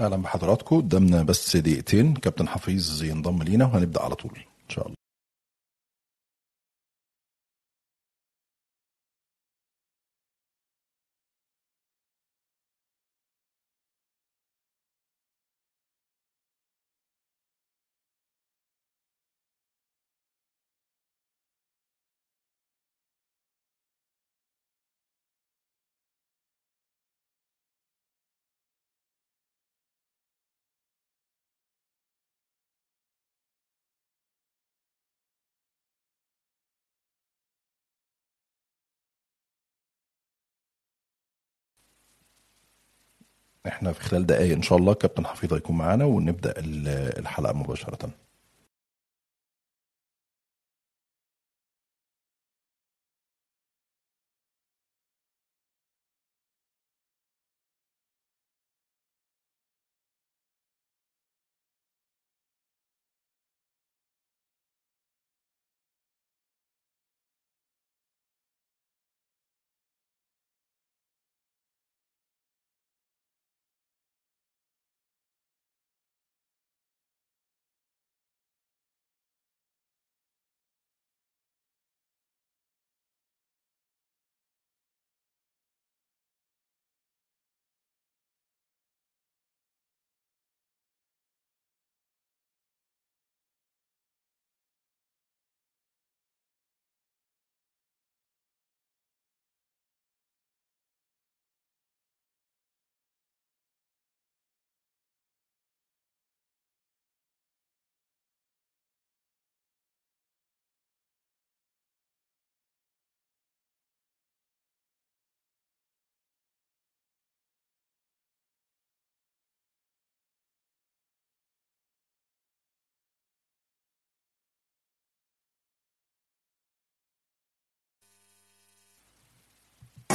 أهلا بحضراتكم. قدامنا بس دقيقتين. كابتن حفيظ ينضم لينا وهنبدأ على طول. إن شاء الله. إحنا في خلال دقايق إن شاء الله كابتن حفيظ هيكون معانا ونبدأ ال- الحلقة مباشرة.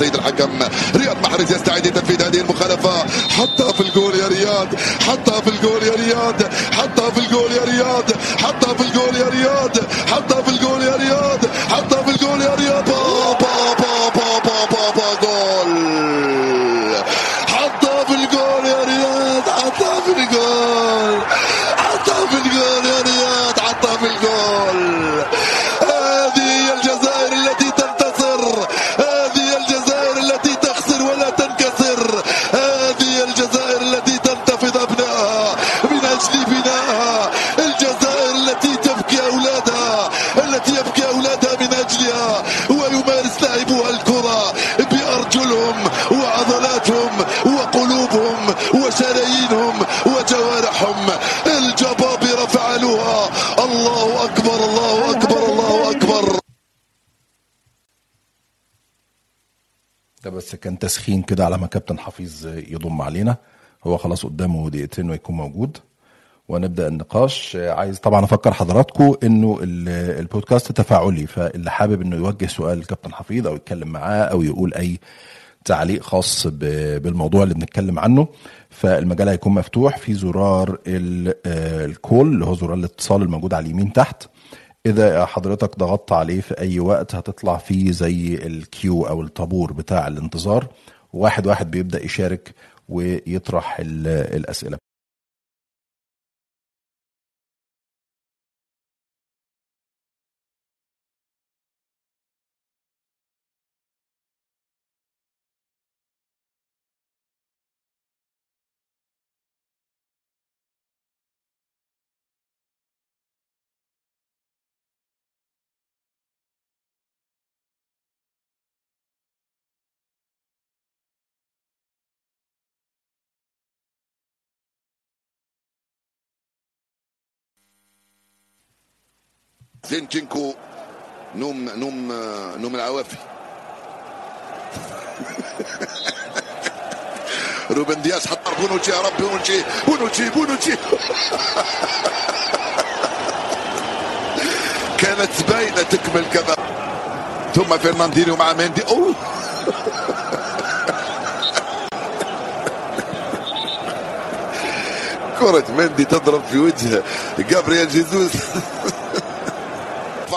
سيد الحكم رياض محرز يستعد لتنفيذ هذه المخالفة. حطها في الجول يا رياض. حطها في الجول يا رياض. حطها في الجول يا رياض. حطها في الجول يا رياض. حطها في الجول. كان تسخين كده على ما كابتن حفيظ يضم علينا. هو خلاص قدامه دقيقتين ويكون موجود. ونبدأ النقاش. عايز طبعا أفكر حضراتكم إنه ال- البودكاست تفاعلي فاللي حابب إنه يوجه سؤال لكابتن حفيظ أو يتكلم معاه أو يقول أي تعليق خاص بالموضوع اللي بنتكلم عنه. فالمجال هيكون مفتوح. في زرار آه، ال call اللي هو زرار الاتصال الموجود على اليمين تحت. إذا حضرتك ضغطت عليه في أي وقت هتطلع فيه زي ال queue أو الطابور بتاع الانتظار. واحد واحد بيبدأ يشارك ويطرح ال- الأسئلة. زينشينكو نوم نوم نوم العوافي. روبن دياز حط بونوتشي يا رب بونوتشي بونوتشي بونوتشي. كانت باينة تكمل كذا ثم فرناندينيو مع مندي اوه كرة مندي تضرب في وجه جابرييل جيزوس.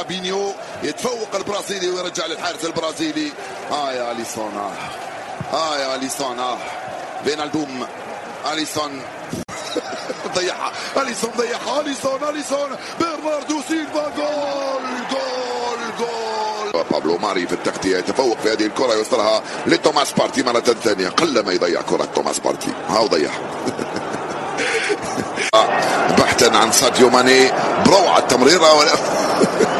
فابينيو يتفوق البرازيلي ويرجع للحارس البرازيلي. آه يا أليسون آه. آه يا أليسون آه. فينالدوم أليسون. ضيعها. أليسون ضيعها. أليسون أليسون. برناردو سيلفا. جول جول جول. بابلو ماري في التغطية يتفوق في هذه الكرة يوصلها لتوماس بارتي مرة ثانية. قل ما يضيع كرة توماس بارتي. هاو ضيعها بحثا عن ساديو ماني. بروعة التمريرة ولا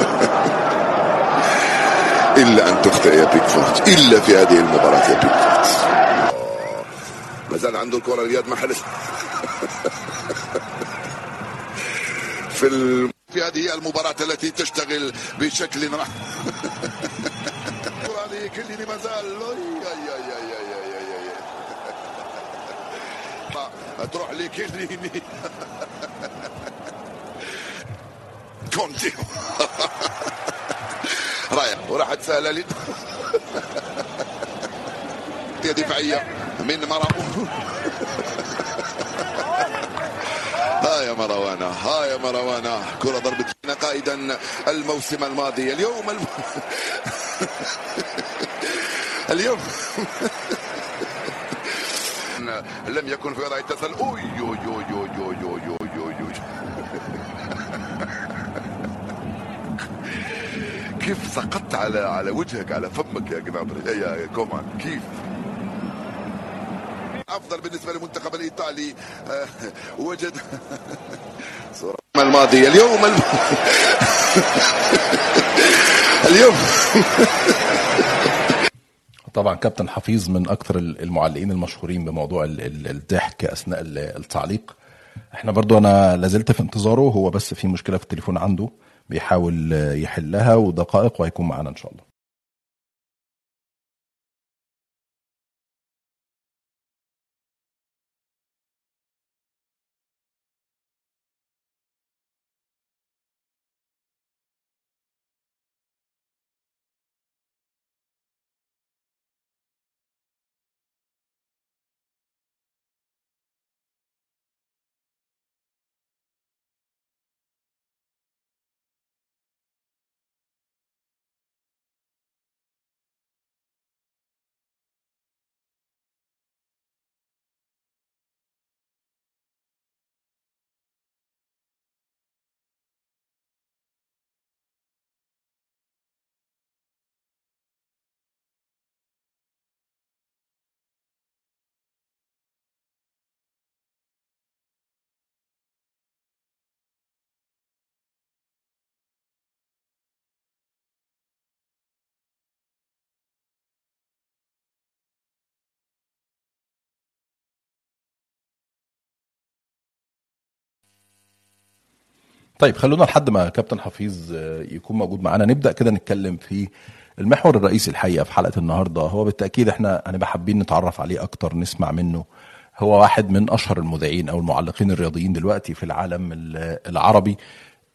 إلا أن تخطئ يا بيك فورت إلا في هذه المباراة يا بيكفورد ما زال عنده الكرة اليد ما حلت في الم... في هذه المباراة التي تشتغل بشكل الكرة لكلي ما زال تروح لكليني كونتي رايح. وراحت سهله لي. دفاعية. من مروان ها يا مروانة. ها يا مروانة. كرة ضربت قائدا الموسم الماضي. اليوم الم... اليوم. لم يكن في وضع اتصال أوي يو يو يو يو يو يو يو يو كيف سقطت على على وجهك على فمك يا جنابري يا كومان كيف؟ أفضل بالنسبة للمنتخب الإيطالي آه، وجد صورة. الماضي اليوم الم... اليوم طبعا كابتن حفيظ من أكثر المعلقين المشهورين بموضوع ال- ال- الضحك أثناء ال- التعليق. إحنا برضو أنا لازلت في انتظاره هو بس في مشكلة في التليفون عنده. بيحاول يحلها ودقائق وهيكون معانا إن شاء الله. طيب خلونا لحد ما كابتن حفيظ آه، يكون موجود معانا. نبدأ كده نتكلم في المحور الرئيسي الحقيقة في حلقة النهارده. هو بالتأكيد إحنا هنبقى حابين نتعرف عليه أكتر نسمع منه. هو واحد من أشهر المذيعين أو المعلقين الرياضيين دلوقتي في العالم ال- العربي.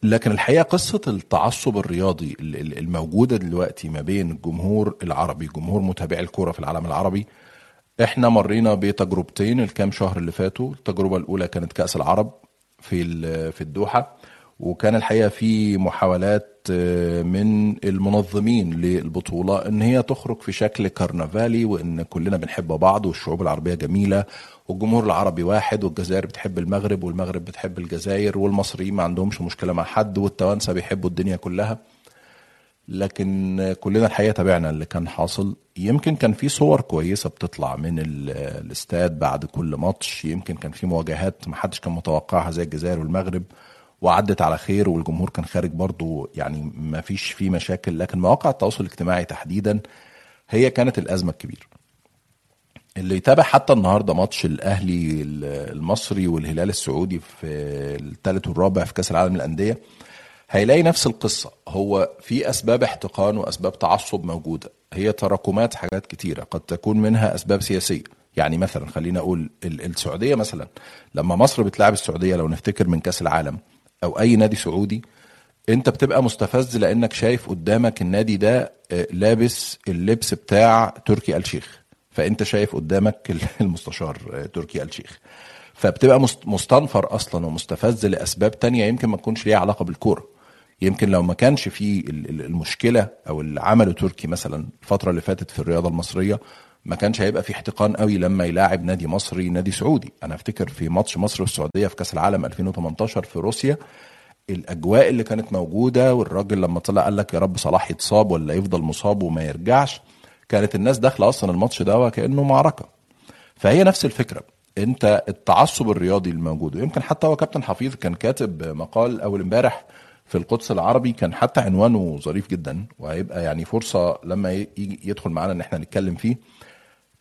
لكن الحقيقة قصة التعصب الرياضي ال- ال- الموجودة دلوقتي ما بين الجمهور العربي جمهور متابعي الكورة في العالم العربي. إحنا مرينا بتجربتين الكام شهر اللي فاتوا. التجربة الأولى كانت كأس العرب في في الدوحة. وكان الحقيقة في محاولات آه، من المنظمين للبطولة إن هي تخرج في شكل كرنفالي وإن كلنا بنحب بعض والشعوب العربية جميلة والجمهور العربي واحد والجزائر بتحب المغرب والمغرب بتحب الجزائر والمصريين ما عندهمش مشكلة مع حد والتوانسة بيحبوا الدنيا كلها. لكن كلنا الحقيقة تابعنا اللي كان حاصل. يمكن كان في صور كويسة بتطلع من ال- الاستاد بعد كل ماتش. يمكن كان في مواجهات ما حدش كان متوقعها زي الجزائر والمغرب. وعدت على خير والجمهور كان خارج برضو يعني ما فيش فيه مشاكل لكن مواقع التواصل الاجتماعي تحديدا هي كانت الأزمة الكبيرة. اللي يتابع حتى النهارده ماتش الأهلي المصري والهلال السعودي في الثالث والرابع في كأس العالم للأندية هيلاقي نفس القصة. هو في أسباب احتقان وأسباب تعصب موجودة. هي تراكمات حاجات كتيرة قد تكون منها أسباب سياسية. يعني مثلا خلينا أقول ال- السعودية مثلا لما مصر بتلعب السعودية لو نفتكر من كأس العالم أو أي نادي سعودي أنت بتبقى مستفز لأنك شايف قدامك النادي ده آه، لابس اللبس بتاع تركي آل شيخ. فأنت شايف قدامك المستشار آه، تركي آل شيخ. فبتبقى مست- مستنفر أصلا ومستفز لأسباب تانية يمكن ما تكونش ليها علاقة بالكورة. يمكن لو ما كانش في ال- ال- المشكلة أو اللي عمله تركي مثلا الفترة اللي فاتت في الرياضة المصرية ما كانش هيبقى في احتقان قوي لما يلاعب نادي مصري نادي سعودي. أنا أفتكر في ماتش مصر والسعودية في كأس العالم 2018 في روسيا الأجواء اللي كانت موجودة والراجل لما طلع قال لك يا رب صلاح يتصاب ولا يفضل مصاب وما يرجعش كانت الناس داخلة أصلا الماتش ده وكأنه معركة. فهي نفس الفكرة. أنت التعصب الرياضي الموجود ويمكن حتى هو كابتن حفيظ كان كاتب مقال أول امبارح في القدس العربي كان حتى عنوانه ظريف جدا وهيبقى يعني فرصة لما يدخل معانا إن إحنا نتكلم فيه.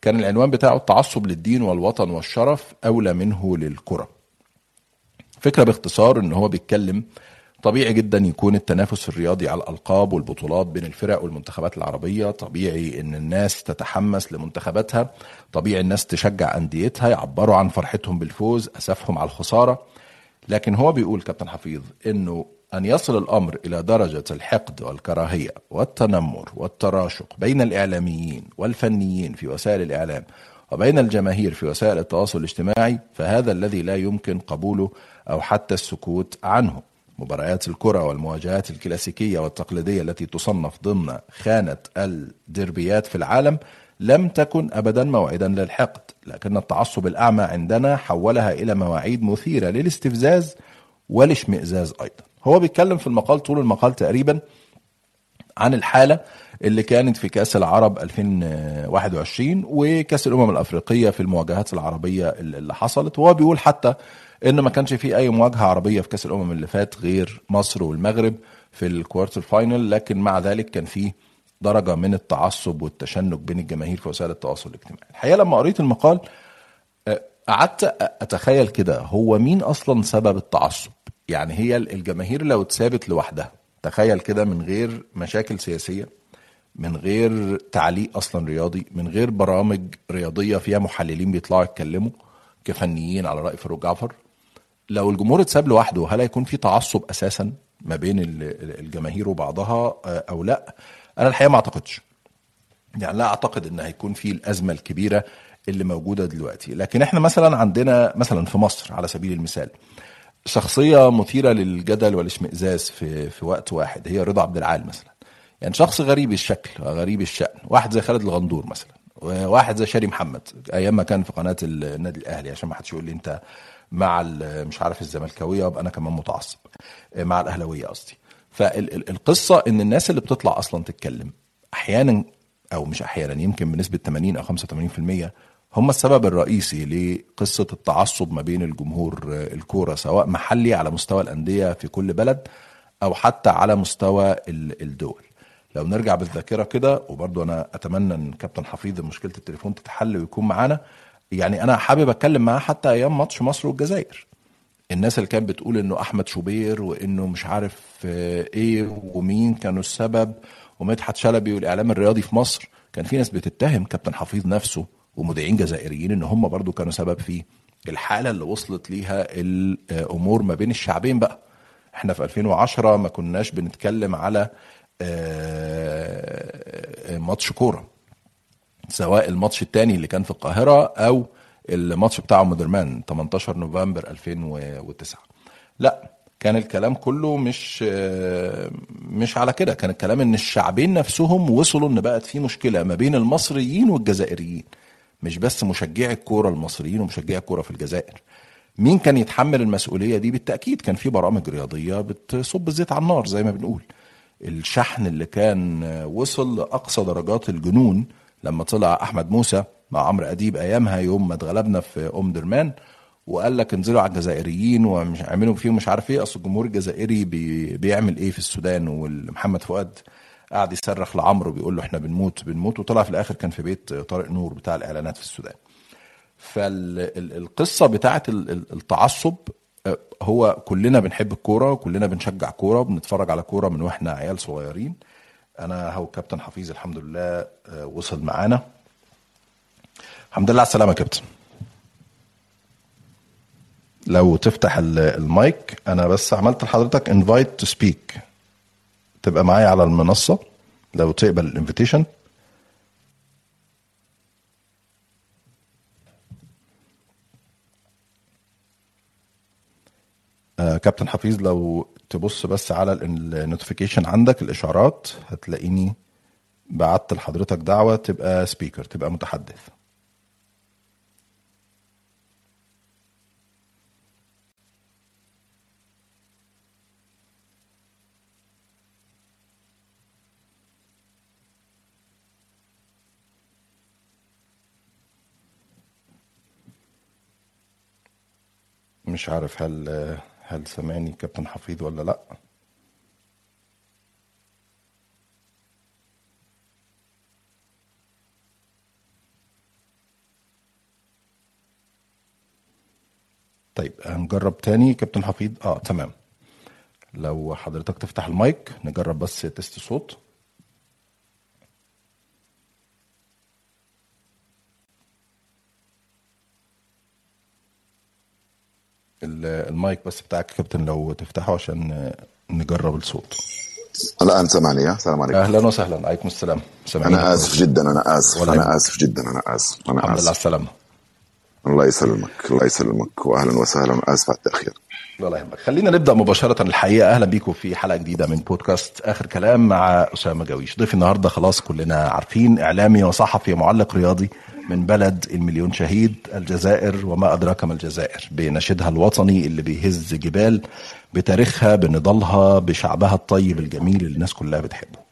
كان العنوان بتاعه التعصب للدين والوطن والشرف أولى منه للكره فكرة باختصار إن هو بيتكلم طبيعي جدا يكون التنافس الرياضي على الألقاب والبطولات بين الفرق والمنتخبات العربية. طبيعي إن الناس تتحمس لمنتخباتها. طبيعي الناس تشجع أنديتها يعبروا عن فرحتهم بالفوز أسفهم على الخسارة. لكن هو بيقول كابتن حفيظ إنه أن يصل الأمر إلى درجة الحقد والكراهية والتنمر والتراشق بين الإعلاميين والفنيين في وسائل الإعلام وبين الجماهير في وسائل التواصل الاجتماعي فهذا الذي لا يمكن قبوله أو حتى السكوت عنه. مباريات الكرة والمواجهات الكلاسيكية والتقليدية التي تصنف ضمن خانة الدربيات في العالم لم تكن أبدا موعدا للحقد لكن التعصب الأعمى عندنا حولها إلى مواعيد مثيرة للاستفزاز والاشمئزاز أيضا. هو بيتكلم في المقال طول المقال تقريبا عن الحالة اللي كانت في كأس العرب 2021 وكأس الأمم الأفريقية في المواجهات العربية اللي حصلت. وهو بيقول حتى إن ما كانش في أي مواجهة عربية في كأس الأمم اللي فات غير مصر والمغرب في ال quarter final لكن مع ذلك كان في درجة من التعصب والتشنج بين الجماهير في وسائل التواصل الاجتماعي. الحقيقة لما قريت المقال قعدت أتخيل كده هو مين أصلا سبب التعصب؟ يعني هي الجماهير لو اتسابت لوحدها تخيل كده من غير مشاكل سياسية من غير تعليق أصلا رياضي من غير برامج رياضية فيها محللين بيطلعوا يتكلموا كفنيين على رأي فاروق جعفر. لو الجمهور اتساب لوحده هل هيكون في تعصب أساسا ما بين الجماهير وبعضها أو لا؟ أنا الحقيقة ما أعتقدش. يعني لا أعتقد إن هيكون في الأزمة الكبيرة اللي موجودة دلوقتي. لكن إحنا مثلا عندنا مثلا في مصر على سبيل المثال شخصية مثيرة للجدل والاشمئزاز في في وقت واحد هي رضا عبد العال مثلا. يعني شخص غريب الشكل وغريب الشأن. واحد زي خالد الغندور مثلا. واحد زي شاري محمد. أيام ما كان في قناة النادي الأهلي عشان ما حدش يقول لي أنت مع مش عارف الزملكاوية وأبقى أنا كمان متعصب. مع الأهلاوية قصدي. فالقصة إن الناس اللي بتطلع أصلا تتكلم أحيانا أو مش أحيانا يمكن بنسبة 80 أو 85% هم السبب الرئيسي لقصة التعصب ما بين الجمهور الكورة سواء محلي على مستوى الأندية في كل بلد أو حتى على مستوى الدول. لو نرجع بالذاكرة كده وبرضه أنا أتمنى إن كابتن حفيظ مشكلة التليفون تتحل ويكون معانا يعني أنا حابب أتكلم معاه حتى أيام ماتش مصر والجزائر. الناس اللي كانت بتقول إنه أحمد شوبير وإنه مش عارف إيه ومين كانوا السبب ومدحت شلبي والإعلام الرياضي في مصر كان في ناس بتتهم كابتن حفيظ نفسه ومذيعين جزائريين إن هم برضو كانوا سبب في الحالة اللي وصلت ليها الأمور ما بين الشعبين بقى. إحنا في 2010 ما كناش بنتكلم على ماتش كورة سواء الماتش الثاني اللي كان في القاهرة أو الماتش بتاع أم درمان 18 نوفمبر 2009 لا كان الكلام كله مش مش على كده. كان الكلام إن الشعبين نفسهم وصلوا إن بقت في مشكلة ما بين المصريين والجزائريين. مش بس مشجعي الكورة المصريين ومشجعي الكورة في الجزائر. مين كان يتحمل المسؤولية دي؟ بالتأكيد كان في برامج رياضية بتصب الزيت على النار زي ما بنقول. الشحن اللي كان وصل لأقصى درجات الجنون لما طلع أحمد موسى مع عمرو أديب أيامها يوم ما اتغلبنا في ام درمان وقال لك انزلوا على الجزائريين ومش عاملوا فيهم مش عارف إيه. أصل الجمهور الجزائري بي بيعمل إيه في السودان؟ ومحمد فؤاد قعد يصرخ لعمرو بيقول له إحنا بنموت بنموت. وطلع في الآخر كان في بيت طارق نور بتاع الإعلانات في السودان. فالقصة بتاعه التعصب هو كلنا بنحب الكورة وكلنا بنشجع كورة وبنتفرج على كورة من وإحنا عيال صغيرين. أنا هو كابتن حفيظ الحمد لله وصل معانا. الحمد لله على السلامة يا كابتن. لو تفتح المايك أنا بس عملت لحضرتك invite to speak تبقى معايا على المنصة لو تقبل ال invitation آه كابتن حفيظ لو تبص بس على ال notification عندك الإشعارات هتلاقيني بعت لحضرتك دعوة تبقى سبيكر تبقى متحدث. مش عارف هل هل سامعني كابتن حفيظ ولا لأ. طيب هنجرب تاني كابتن حفيظ آه تمام. لو حضرتك تفتح المايك نجرب بس test صوت. المايك بس بتاعك يا كابتن لو تفتحه عشان نجرب الصوت. الان سامعني؟ ها؟ السلام عليكم. أهلا وسهلا. عليكم السلام. سامعينك أنا آسف جدا أنا آسف. أنا. آسف جدا أنا آسف. الحمد إنا لله على آسف. السلامة. الله يسلمك الله يسلمك واهلا وسهلا اسف على التأخير. الله يهمك خلينا نبدأ مباشرة الحقيقة. أهلا بيكم في حلقة جديدة من بودكاست آخر كلام مع أسامة جويش. ضيف النهارده خلاص كلنا عارفين إعلامي وصحفي ومعلق رياضي من بلد المليون شهيد الجزائر وما أدراك ما الجزائر. بنشيدها الوطني اللي بيهز جبال بتاريخها بنضالها بشعبها الطيب الجميل اللي الناس كلها بتحبه.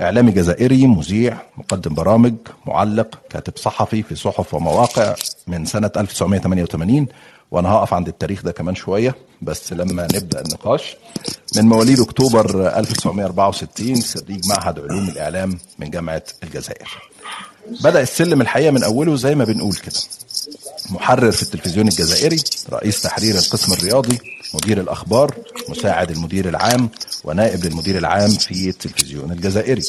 إعلامي جزائري مذيع مقدم برامج معلق كاتب صحفي في صحف ومواقع من سنة 1988 وأنا هقف عند التاريخ ده كمان شوية بس لما نبدأ النقاش من مواليد أكتوبر 1964 خريج معهد علوم الإعلام من جامعة الجزائر. بدأ السلم الحقيقة من أوله زي ما بنقول كده. محرر في التلفزيون الجزائري رئيس تحرير القسم الرياضي مدير الأخبار مساعد المدير العام ونائب للمدير العام في التلفزيون الجزائري.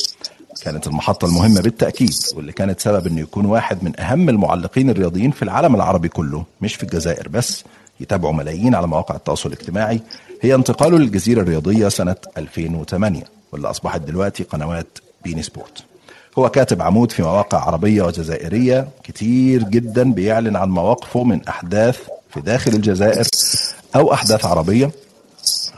كانت المحطة المهمة بالتأكيد واللي كانت سبب أنه يكون واحد من أهم المعلقين الرياضيين في العالم العربي كله مش في الجزائر بس. يتابعوا ملايين على مواقع التواصل الاجتماعي. هي انتقاله للجزيرة الرياضية سنة 2008 واللي أصبحت دلوقتي قنوات بين سبورت. هو كاتب عمود في مواقع عربية وجزائرية كتير جدا بيعلن عن مواقفه من أحداث في داخل الجزائر. أو أحداث عربية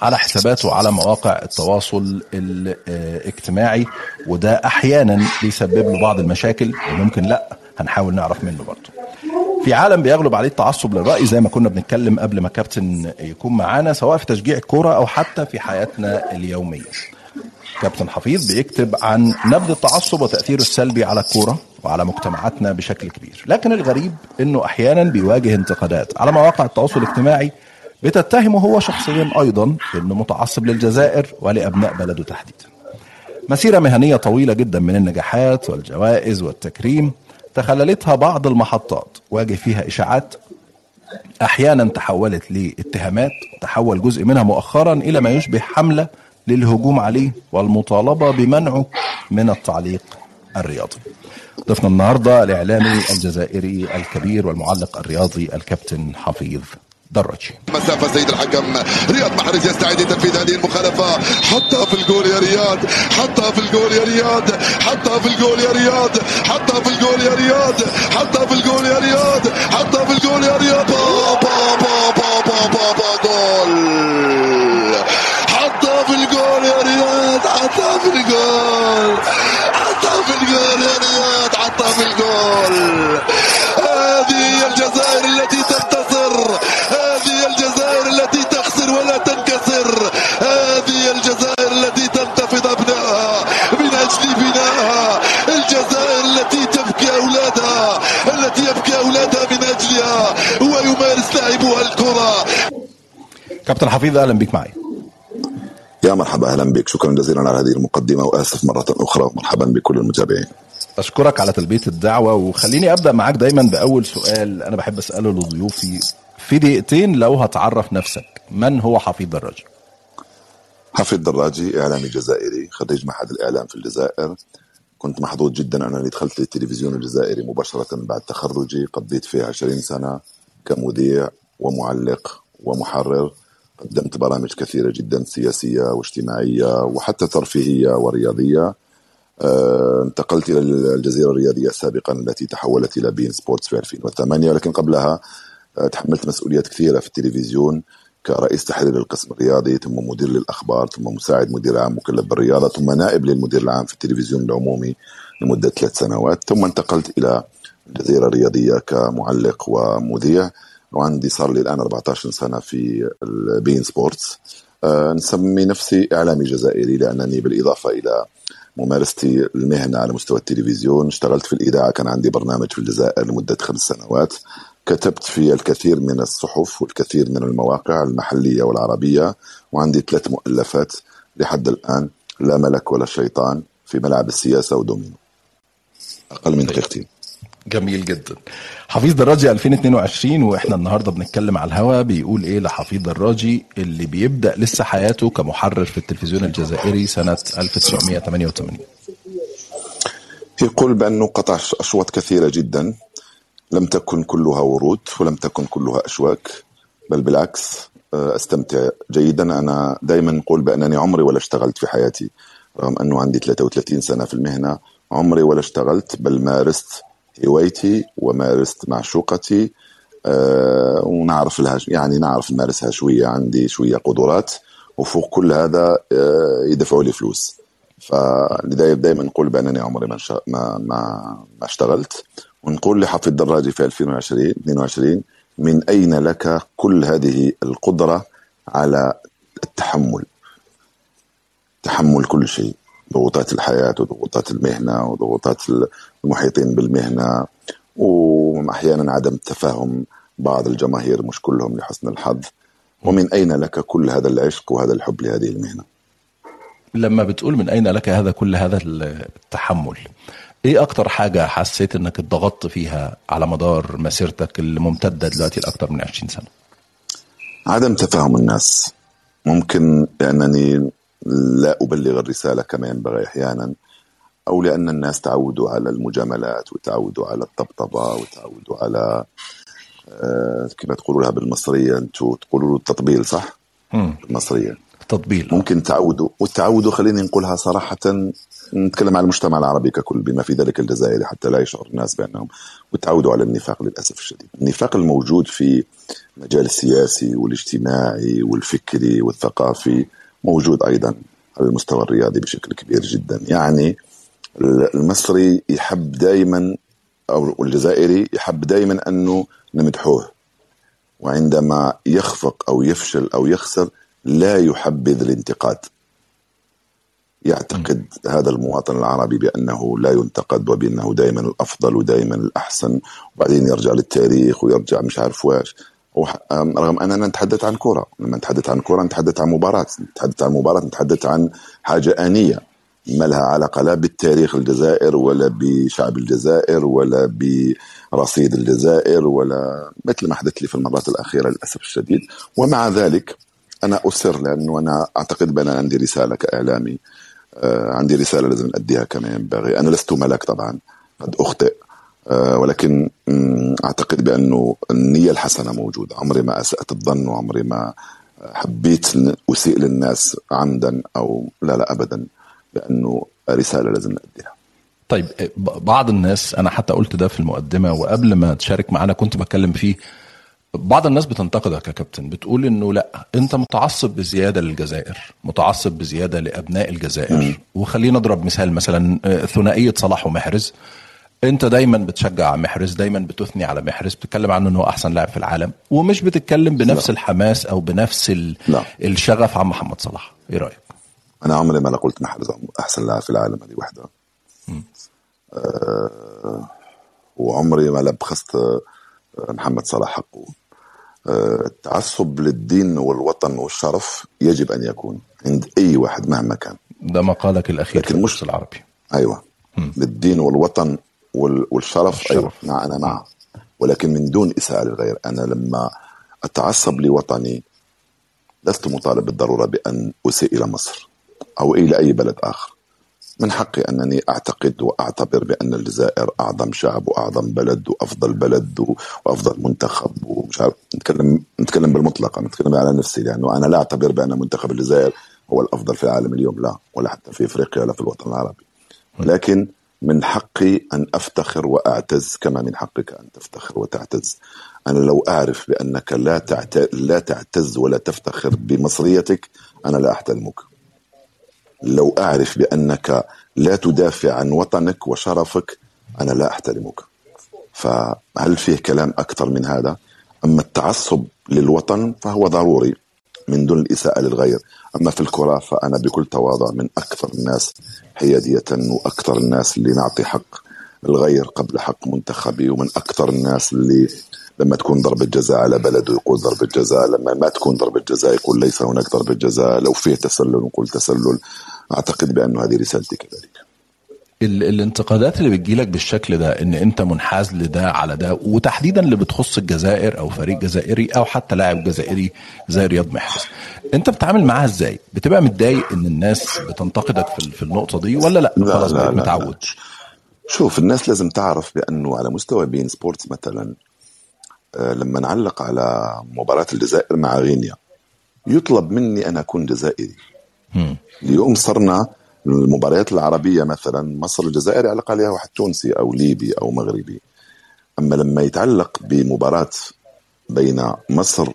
على حساباته على مواقع التواصل الاجتماعي وده أحيانا بيسبب له بعض المشاكل وممكن لأ هنحاول نعرف منه برضه. في عالم بيغلب عليه التعصب للرأي زي ما كنا بنتكلم قبل ما كابتن يكون معانا سواء في تشجيع الكرة أو حتى في حياتنا اليومية. كابتن حفيظ بيكتب عن نبذ التعصب وتأثيره السلبي على الكورة وعلى مجتمعاتنا بشكل كبير. لكن الغريب إنه أحيانا بيواجه انتقادات على مواقع التواصل الاجتماعي بتتهمه هو شخصيا أيضا إنه متعصب للجزائر ولأبناء بلده تحديدا. مسيرة مهنية طويلة جدا من النجاحات والجوائز والتكريم تخللتها بعض المحطات. واجه فيها إشاعات. أحيانا تحولت لاتهامات. تحول جزء منها مؤخرا إلى ما يشبه حملة للهجوم عليه والمطالبة بمنعه من التعليق الرياضي. ضيفنا النهاردة الإعلامي الجزائري الكبير والمعلق الرياضي الكابتن حفيظ دراجي مسافة سيد الحكم رياض محرز يستعد لتنفيذ هذه المخالفة حطها في الجول يا رياض حطها في الجول يا رياض حطها في الجول يا رياض حطها في الجول يا رياض حطها في الجول يا رياض حطها في الجول يا رياض با با با با با با جول حطها في الجول يا رياض حطها في الجول حطها في الجول يا رياض حطها في الجول هذه هي الجزائر التي تنتصر يبكي أولادها من أجلها ويمارس لاعبها الكرة. كابتن حفيظ أهلا بك معي. يا مرحبا أهلا بك. شكرا جزيلا على هذه المقدمة وآسف مرة أخرى مرحبا بكل المتابعين. أشكرك على تلبية الدعوة وخليني أبدأ معاك دايما بأول سؤال أنا بحب أسأله لضيوفي. في دقيقتين لو هتعرف نفسك من هو حفيظ دراجي حفيظ دراجي إعلامي جزائري خريج معهد الإعلام في الجزائر. كنت محظوظ جدا انني دخلت للتلفزيون الجزائري مباشرة بعد تخرجي قضيت فيه 20 سنة كمذيع ومعلق ومحرر. قدمت برامج كثيرة جدا سياسية واجتماعية وحتى ترفيهية ورياضية. آه، انتقلت إلى الجزيرة الرياضية سابقا التي تحولت إلى beIN Sports في 2008 ولكن قبلها آه، تحملت مسؤوليات كثيرة في التلفزيون. كرئيس تحرير القسم الرياضي ثم مدير للأخبار ثم مساعد مدير عام مكلف بالرياضه ثم نائب للمدير العام في التلفزيون العمومي لمدة ثلاث سنوات. ثم انتقلت إلى الجزيره الرياضيه كمعلق ومذيع. وعندي صار لي الآن 14 سنة في ال beIN Sports. أه نسمي نفسي إعلامي جزائري لأنني بالإضافة إلى ممارستي المهنة على مستوى التلفزيون. اشتغلت في الإذاعة كان عندي برنامج في الجزائر لمدة خمس سنوات. كتبت في الكثير من الصحف والكثير من المواقع المحلية والعربية وعندي ثلاث مؤلفات لحد الآن لا ملك ولا شيطان في ملعب السياسة ودومينو. أقل من دقيقتين. جميل جدا. حفيظ دراجي 2022 وإحنا النهارده بنتكلم على الهوا بيقول إيه لحفيظ دراجي اللي بيبدأ لسه حياته كمحرر في التلفزيون الجزائري سنة 1988 يقول بأنه قطع أشواط كثيرة جدا لم تكن كلها ورود ولم تكن كلها أشواك بل بالعكس أستمتع جيدا. أنا دائما أقول بأنني عمري ولا اشتغلت في حياتي رغم أنه عندي 33 سنة في المهنة. عمري ولا اشتغلت بل مارست هوايتي ومارست معشوقتي أه ونعرف لها يعني نعرف نمارسها شوية. عندي شوية قدرات وفوق كل هذا أه يدفعوا لي فلوس. فلذلك دائما نقول بأنني عمري ما ما, ما اشتغلت. ونقول لحفيظ دراجي في 2020 22 من أين لك كل هذه القدرة على التحمل؟ تحمل كل شيء ضغوطات الحياة وضغوطات المهنة وضغوطات المحيطين بالمهنة وأحيانا عدم تفاهم بعض الجماهير مش كلهم لحسن الحظ. ومن أين لك كل هذا العشق وهذا الحب لهذه المهنة؟ لما بتقول من أين لك هذا كل هذا التحمل إيه أكتر حاجة حسيت إنك اتضغطت فيها على مدار مسيرتك الممتدة دلوقتي لأكتر من 20 سنة؟ عدم تفاهم الناس. ممكن لأنني لا أبلغ الرسالة كما ينبغي أحيانا أو لأن الناس تعودوا على المجاملات وتعودوا على الطبطبة وتعودوا على آه كما تقولوا لها بالمصرية؟ أنتوا تقولوا التطبيل صح؟ مم. بالمصرية. تطبيل ممكن تعودوا والتعودوا خليني نقولها صراحة نتكلم على المجتمع العربي ككل بما في ذلك الجزائري حتى لا يشعر الناس بأنهم وتعودوا على النفاق للأسف الشديد. النفاق الموجود في المجال السياسي والاجتماعي والفكري والثقافي موجود أيضا على المستوى الرياضي بشكل كبير جدا. يعني المصري يحب دائما أو الجزائري يحب دائما أنه نمدحوه. وعندما يخفق أو يفشل أو يخسر لا يحبذ الانتقاد. يعتقد. هذا المواطن العربي بأنه لا ينتقد وبأنه دائما الأفضل ودائما الأحسن وبعدين يرجع للتاريخ ويرجع مش عارف واش. رغم أننا نتحدث عن كرة. لما نتحدث عن كرة نتحدث عن مباراة نتحدث عن مباراة نتحدث عن حاجة آنية. ما لها علاقة لا بالتاريخ الجزائر ولا بشعب الجزائر ولا برصيد الجزائر ولا مثل ما حدث لي في المرات الأخيرة للأسف الشديد. ومع ذلك أنا أصر لأنه أنا أعتقد بان عندي رسالة كإعلامي عندي رسالة لازم اديها كما ينبغي أنا لست ملك طبعا قد أخطئ. ولكن أعتقد بأنه النية الحسنة موجودة. عمري ما أسأت الظن وعمري ما حبيت أسيء للناس عمدا أو لا لا ابدا. لأنه رسالة لازم نأديها. طيب بعض الناس أنا حتى قلت ده في المقدمة وقبل ما تشارك معانا كنت بتكلم فيه بعض الناس بتنتقدك يا كابتن بتقول إنه لأ أنت متعصب بزيادة للجزائر متعصب بزيادة لأبناء الجزائر. وخلينا نضرب مثال مثلا ثنائية صلاح ومحرز. أنت دايما بتشجع محرز دايما بتثني على محرز بتتكلم عنه إنه هو أحسن لاعب في العالم ومش بتتكلم بنفس لا. الحماس أو بنفس ال... لا. الشغف عن محمد صلاح. إيه رأيك؟ أنا عمري ما قلت محرز أحسن لاعب في العالم هذه وحدة. أه وعمري ما لبخست محمد صلاح حقه. التعصب للدين والوطن والشرف يجب أن يكون عند أي واحد مهما كان. ده مقالك الأخير لكن مش العربي. أيوه. م. للدين والوطن والشرف, الشرف. أيوة مع أنا معه. ولكن من دون إساءة للغير أنا لما أتعصب لوطني لست مطالب بالضرورة بأن أسيء إلى مصر أو إلى أي بلد آخر. من حقي أنني أعتقد وأعتبر بأن الجزائر أعظم شعب وأعظم بلد وأفضل بلد وأفضل منتخب ومش عارف نتكلم نتكلم بالمطلق أنا نتكلم على نفسي لأنه أنا لا أعتبر بأن منتخب الجزائر هو الأفضل في العالم اليوم لا ولا حتى في إفريقيا ولا في الوطن العربي. ولكن من حقي أن أفتخر وأعتز كما من حقك أن تفتخر وتعتز. أنا لو أعرف بأنك لا تعت... لا تعتز ولا تفتخر بمصريتك أنا لا احترمك لو أعرف بأنك لا تدافع عن وطنك وشرفك أنا لا أحترمك. فهل فيه كلام أكثر من هذا؟ أما التعصب للوطن فهو ضروري من دون الإساءة للغير. أما في الكرة فأنا بكل تواضع من أكثر الناس حيادية وأكثر الناس اللي نعطي حق الغير قبل حق منتخبي ومن أكثر الناس اللي لما تكون ضربة جزاء على بلده يقول ضربة جزاء لما ما تكون ضربة جزاء يقول ليس هناك ضربة جزاء. لو فيه تسلل نقول تسلل. أعتقد بأن هذه رسالتي كذلك. ال- الانتقادات اللي بتجيلك بالشكل ده إن أنت منحاز لده على ده وتحديدا اللي بتخص الجزائر أو فريق جزائري أو حتى لاعب جزائري زي رياض محرز. أنت بتتعامل معاها إزاي؟ بتبقى متضايق إن الناس بتنتقدك في في النقطة دي ولا لأ, لا خلاص لا بقيت لا, لا. متعود. شوف الناس لازم تعرف بأنه على مستوى بين سبورتس مثلا لما نعلق على مباراة الجزائر مع غينيا يطلب مني أن أكون جزائري. اليوم صرنا المباريات العربية مثلا مصر الجزائر يعلق عليها واحد تونسي أو ليبي أو مغربي. أما لما يتعلق بمباراة بين مصر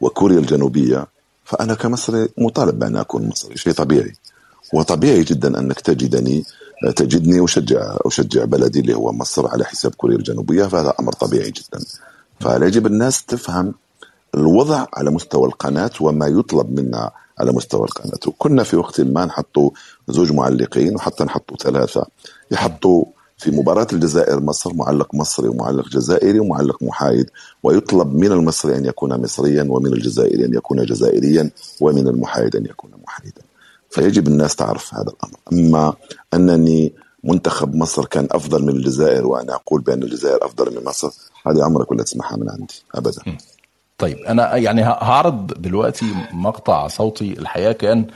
وكوريا الجنوبية فأنا كمصري مطالب بأن أكون مصري شيء طبيعي. وطبيعي جدا أنك تجدني تجدني أشجع أشجع بلدي اللي هو مصر على حساب كوريا الجنوبية فهذا أمر طبيعي جدا. فيجب الناس تفهم الوضع على مستوى القناة وما يطلب منا على مستوى القناة؟ وكنا في وقت ما نحطوا زوج معلقين وحتى نحطوا ثلاثة. يحطوا في مباراة الجزائر مصر معلق مصري ومعلق جزائري ومعلق محايد. ويطلب من المصري أن يكون مصريا ومن الجزائري أن يكون جزائريا ومن المحايد أن يكون محايدا. فيجب الناس تعرف هذا الأمر. أما أنني منتخب مصر كان أفضل من الجزائر وأنا أقول بأن الجزائر أفضل من مصر هذه عمرك ولا تسمعها من عندي أبدا. طيب أنا يعني هعرض دلوقتي مقطع صوتي الحقيقة كان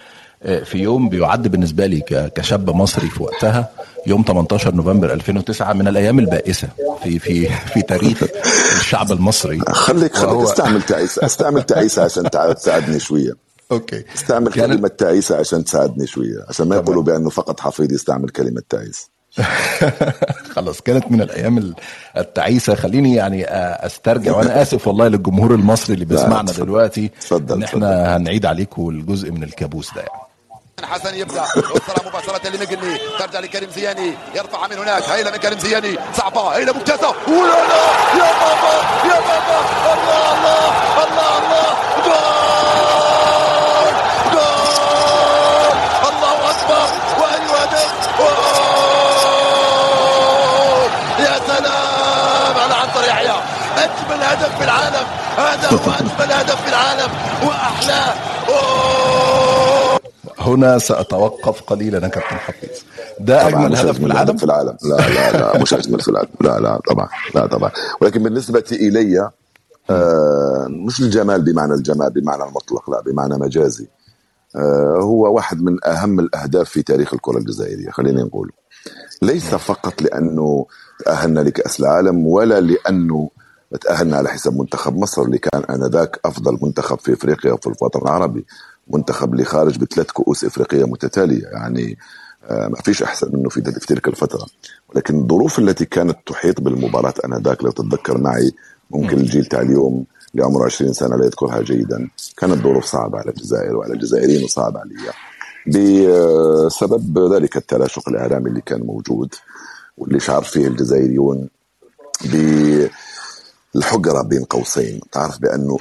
آه، في يوم بيعد بالنسبة لي كشاب مصري في وقتها يوم 18 نوفمبر 2009 من الأيام البائسة في في في تاريخ الشعب المصري. خليك خليك وهو- استعمل تعيسة استعمل تعيسة عشان تساعدني شوية. أوكي. استعمل كلمة تعيسة عشان تساعدني شوية عشان ما يقولوا بأنه فقط حفيظ يستعمل كلمة تعيس خلاص كانت من الأيام ال- التعيسة. خليني يعني أسترجع وأنا آسف والله للجمهور المصري اللي بيسمعنا. دلوقتي اتفضل، إن إحنا هنعيد عليكم الجزء من الكابوس ده يعني. حسن يبدأ يوصلها مباشرة لمقلي ترجع لكريم زياني يرفعها من هناك. هيلة من كريم زياني. صعبة هيلة ممتازة. ولا لا! يا بابا! يا بابا! الله الله الله الله! جول جول الله اكبر وايوه هدف جول يا سلام على عنتر يحيى اجمل هدف في العالم هذا هو اجمل هدف في العالم واحلاه أوه. هنا سأتوقف قليلا يا كابتن حفيظ. ده اجمل هدف في العالم؟ في العالم. لا لا لا مش اجمل في العالم. لا لا طبعا لا طبعا. ولكن بالنسبة إلي آه مش الجمال بمعنى الجمال بمعنى المطلق لا بمعنى مجازي. آه هو واحد من أهم الأهداف في تاريخ الكرة الجزائرية خلينا نقول. ليس فقط لأنه تاهلنا لكأس العالم ولا لأنه تاهلنا على حساب منتخب مصر اللي كان آنذاك أفضل منتخب في إفريقيا وفي الوطن العربي. منتخب اللي خارج بثلاث كؤوس إفريقية متتالية. يعني آه، ما فيش أحسن منه في تلك الفترة. ولكن الظروف التي كانت تحيط بالمباراة آنذاك لو تتذكر معي ممكن الجيل تاع اليوم اللي عمره 20 سنة لا يذكرها جيدا. كانت ظروف صعبة على الجزائر وعلى الجزائريين وصعبة عليا. بسبب ذلك التلاشق الإعلامي اللي كان موجود واللي شعر فيه الجزائريون بالحقرة بين قوسين. تعرف بأنه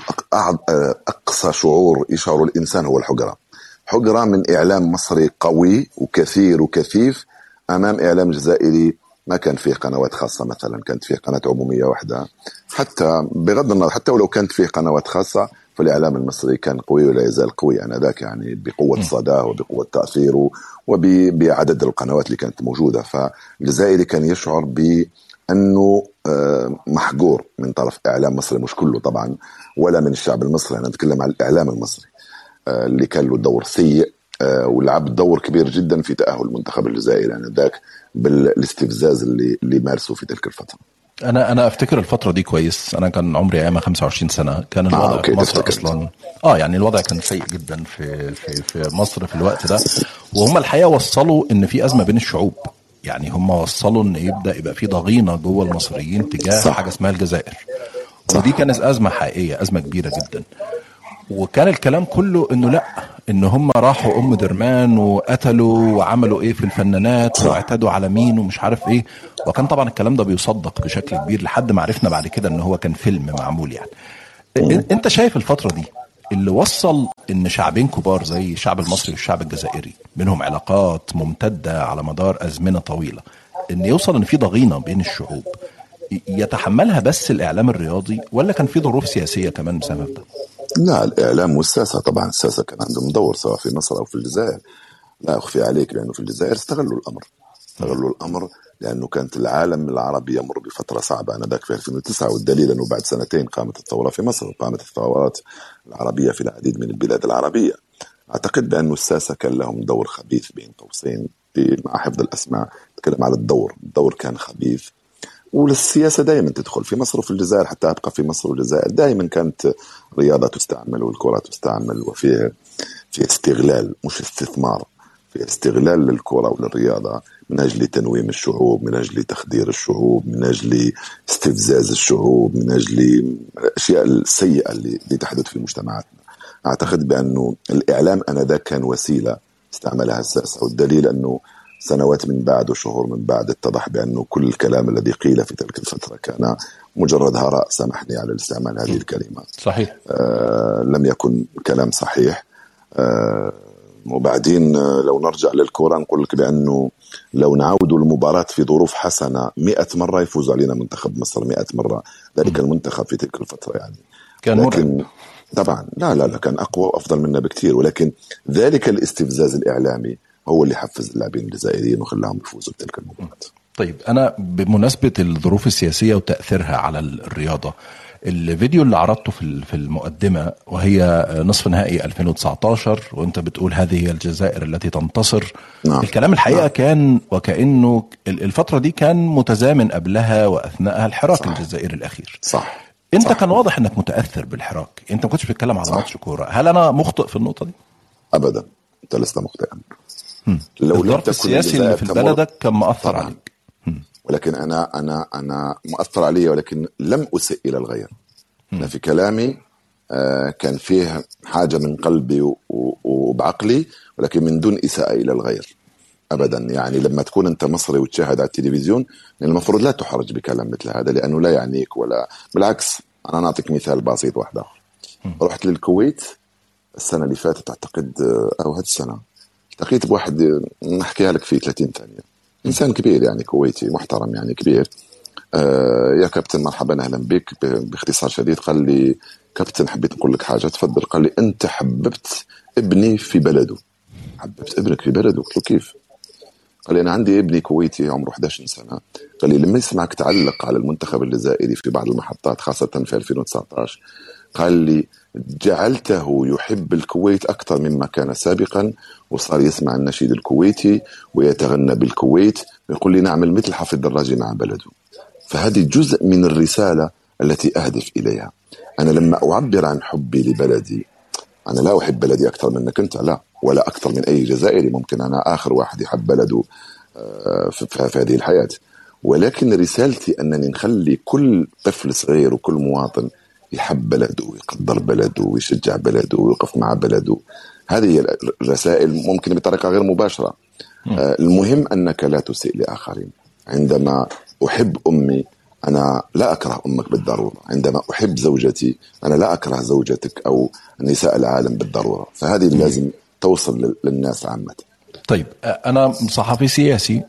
أقصى شعور يشعر الإنسان هو الحقرة حقرة من إعلام مصري قوي وكثير وكثيف أمام إعلام جزائري ما كان فيه قنوات خاصة مثلا كانت فيه قناة عمومية واحدة. حتى بغض النظر حتى ولو كانت فيه قنوات خاصة فالإعلام المصري كان قوي ولا يزال قوي. آنذاك يعني بقوة صداه وبقوة تأثيره وبعدد القنوات اللي كانت موجودة. فالجزائري كان يشعر بأنه آه، محجور من طرف إعلام مصري مش كله طبعا ولا من الشعب المصري. أنا أتكلم عن الإعلام المصري آه، اللي كان له دور سيء آه، ولعب دور كبير جدا في تأهل المنتخب الجزائري آنذاك بالاستفزاز اللي اللي مارسه في تلك الفترة. أنا أنا أفتكر الفترة دي كويس. أنا كان عمري ايامها 25 سنة. كان الوضع آه، في مصر. أصلا آه يعني الوضع كان سيء جدا في في في مصر في الوقت ده. وهم الحقيقة وصلوا إن في أزمة بين الشعوب. يعني هم وصلوا إن يبدأ يبقى في ضغينة جوه المصريين تجاه صح. حاجة اسمها الجزائر. ودي كانت أزمة حقيقية أزمة كبيرة جدا. وكان الكلام كله إنه لأ إن هم راحوا أم درمان وقتلوا وعملوا إيه في الفنانات واعتدوا على مين ومش عارف إيه. وكان طبعا الكلام ده بيصدق بشكل كبير لحد ما عرفنا بعد كده إن هو كان فيلم معمول يعني. أنت شايف الفترة دي اللي وصل إن شعبين كبار زي الشعب المصري والشعب الجزائري بينهم علاقات ممتدة على مدار أزمنة طويلة إن يوصل إن في ضغينة بين الشعوب يتحملها بس الإعلام الرياضي ولا كان في ظروف سياسية كمان بسبب ده؟ لا الإعلام والساسه طبعا الساسه كان عندهم دور سواء في مصر أو في الجزائر لا أخفي عليك لأنه في الجزائر استغلوا الأمر استغلوا الأمر لأنه كانت العالم العربي يمر بفترة صعبة. انذاك في 2009 والدليل أنه بعد سنتين قامت الثورة في مصر وقامت الثورات العربية في العديد من البلاد العربية. أعتقد بانه الساسه كان لهم دور خبيث بين قوسين مع حفظ الأسماء. نتكلم على الدور. الدور كان خبيث. والسياسة دائما تدخل في مصر وفي الجزائر حتى أبقى في مصر والجزائر. دائما كانت الرياضة تستعمل والكرة تستعمل وفي في استغلال مش استثمار. في استغلال للكرة وللرياضة من أجل تنويم الشعوب من أجل تخدير الشعوب من أجل استفزاز الشعوب من أجل الأشياء السيئة اللي, تحدث في مجتمعاتنا. أعتقد بأنه الإعلام أنذاك كان وسيلة استعملها الساسة والدليل أنه سنوات من بعد وشهور من بعد اتضح بأنه كل الكلام الذي قيل في تلك الفترة كان مجرد هراء سامحني على الاستعمال هذه الكلمة صحيح. آه لم يكن كلام صحيح. آه وبعدين آه، لو نرجع للكرة نقول لك بأنه لو نعود المباراة في ظروف حسنة مئة مرة يفوز علينا منتخب مصر مئة مرة. ذلك المنتخب في تلك الفترة يعني. كان لكن طبعا لا لا لا كان أقوى وأفضل منا بكثير. ولكن ذلك الاستفزاز الإعلامي هو اللي حفز اللاعبين الجزائريين وخلاهم يفوزوا بتلك المباراة. طيب أنا بمناسبة الظروف السياسية وتأثيرها على الرياضة الفيديو اللي عرضته في في المقدمة وهي نصف نهائي 2019 وأنت بتقول هذه هي الجزائر التي تنتصر. نعم. الكلام الحقيقة نعم. كان وكأنه ال- الفترة دي كان متزامن قبلها وأثناءها الحراك صح. الجزائري الأخير. صح. أنت صح. كان واضح إنك متأثر بالحراك. أنت ما كنتش بتتكلم على ماتش كورة. هل أنا مخطئ في النقطة دي؟ ابدا. أنت لست مخطئا. لو الظرف السياسي اللي في بلدك كان مأثر. عليك. ولكن أنا أنا أنا مؤثر علي ولكن لم اسئ إلى الغير. أنا في كلامي آه، كان فيه حاجة من قلبي وبعقلي ولكن من دون إساءة إلى الغير ابدا. يعني لما تكون أنت مصري وتشاهد على التلفزيون المفروض لا تحرج بكلام مثل هذا لأنه لا يعنيك ولا بالعكس أنا نعطيك مثال بسيط واحد آخر. رحت للكويت السنة اللي فاتت أعتقد آه، أو هذه السنة التقيت بواحد آه، نحكيها لك في 30 ثانية. إنسان كبير يعني كويتي محترم يعني كبير. آه يا كابتن مرحبا أهلا بك. باختصار شديد قال لي كابتن حبيت نقول لك حاجة. تفضل. قال لي أنت حببت ابني في بلده. حببت ابنك في بلده. قلت له كيف؟ قال لي أنا عندي ابني كويتي عمره 11 سنة. قال لي لما يسمعك تعلق على المنتخب الجزائري في بعض المحطات خاصة في 2019 قال لي جعلته يحب الكويت أكثر مما كان سابقا وصار يسمع النشيد الكويتي ويتغنى بالكويت ويقول لي نعمل مثل حفظ الدراجي مع بلده. فهذه جزء من الرسالة التي أهدف إليها. أنا لما أعبر عن حبي لبلدي أنا لا أحب بلدي أكثر منك أنت لا ولا أكثر من أي جزائري ممكن أنا آخر واحد يحب بلده آه، في هذه الحياة. ولكن رسالتي أنني نخلي كل طفل صغير وكل مواطن يحب بلده ويقدر بلده ويشجع بلده ويوقف مع بلده. هذه هي الرسائل ممكن بطريقة غير مباشرة. آه، المهم أنك لا تسيء لآخرين. عندما أحب أمي أنا لا أكره أمك بالضرورة. عندما أحب زوجتي أنا لا أكره زوجتك أو نساء العالم بالضرورة. فهذه لازم توصل لل- للناس عامة. طيب أنا صحفي سياسي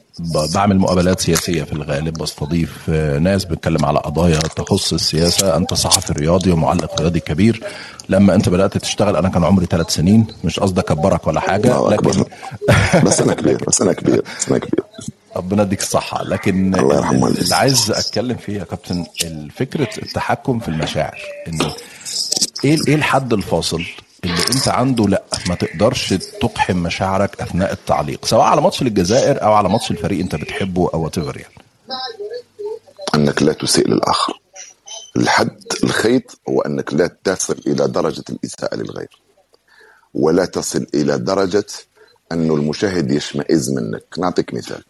بعمل مقابلات سياسية في الغالب بستضيف ناس بتتكلم على قضايا تخص السياسة. أنت صحفي رياضي ومعلق رياضي كبير. لما أنت بدأت تشتغل أنا كان عمري ثلاث سنين. مش قصدي أكبرك ولا حاجة لكن بس أنا كبير بس أنا كبير بس أنا كبير. ربنا يديك الصحة. لكن الله يرحمه. اللي. عايز أتكلم فيه يا كابتن فكرة التحكم في المشاعر. ان إيه إيه الحد الفاصل اللي أنت عنده لأ ما تقدرش تقحم مشاعرك أثناء التعليق سواء على ماتش للجزائر أو على ماتش الفريق أنت بتحبه أو وات يعني. أنك لا تسيء للآخر الحد الخيط هو انك لا تصل إلى درجة الإساءة للغير. ولا تصل إلى درجة انه المشاهد يشمئز منك. نعطيك مثال.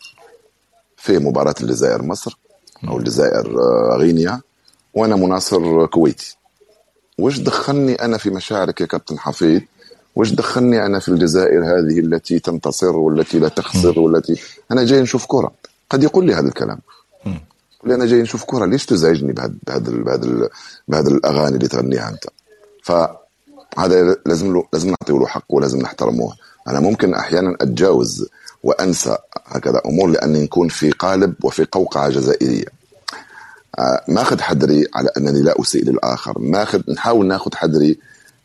في مباراة الجزائر مصر أو الجزائر آه، غينيا وأنا مناصر كويتي. وش دخلني أنا في مشاعرك يا كابتن حفيظ وش دخلني أنا في الجزائر هذه التي تنتصر والتي لا تخسر والتي أنا جاي نشوف كرة. قد يقول لي هذا الكلام. يقول لي أنا جاي نشوف كرة. ليش تزعجني بهذا بهذا بهذا بهذا الأغاني اللي تغنيها أنت؟ فهذا لازم له لازم نعطيه له حقه ولازم نحترموه. أنا ممكن أحيانا أتجاوز وأنسى هكذا أمور لأني نكون في قالب وفي قوقعة جزائرية. آه، ما اخذ حذري على أنني لا أسيء للآخر. ما اخذ نحاول ناخذ حذري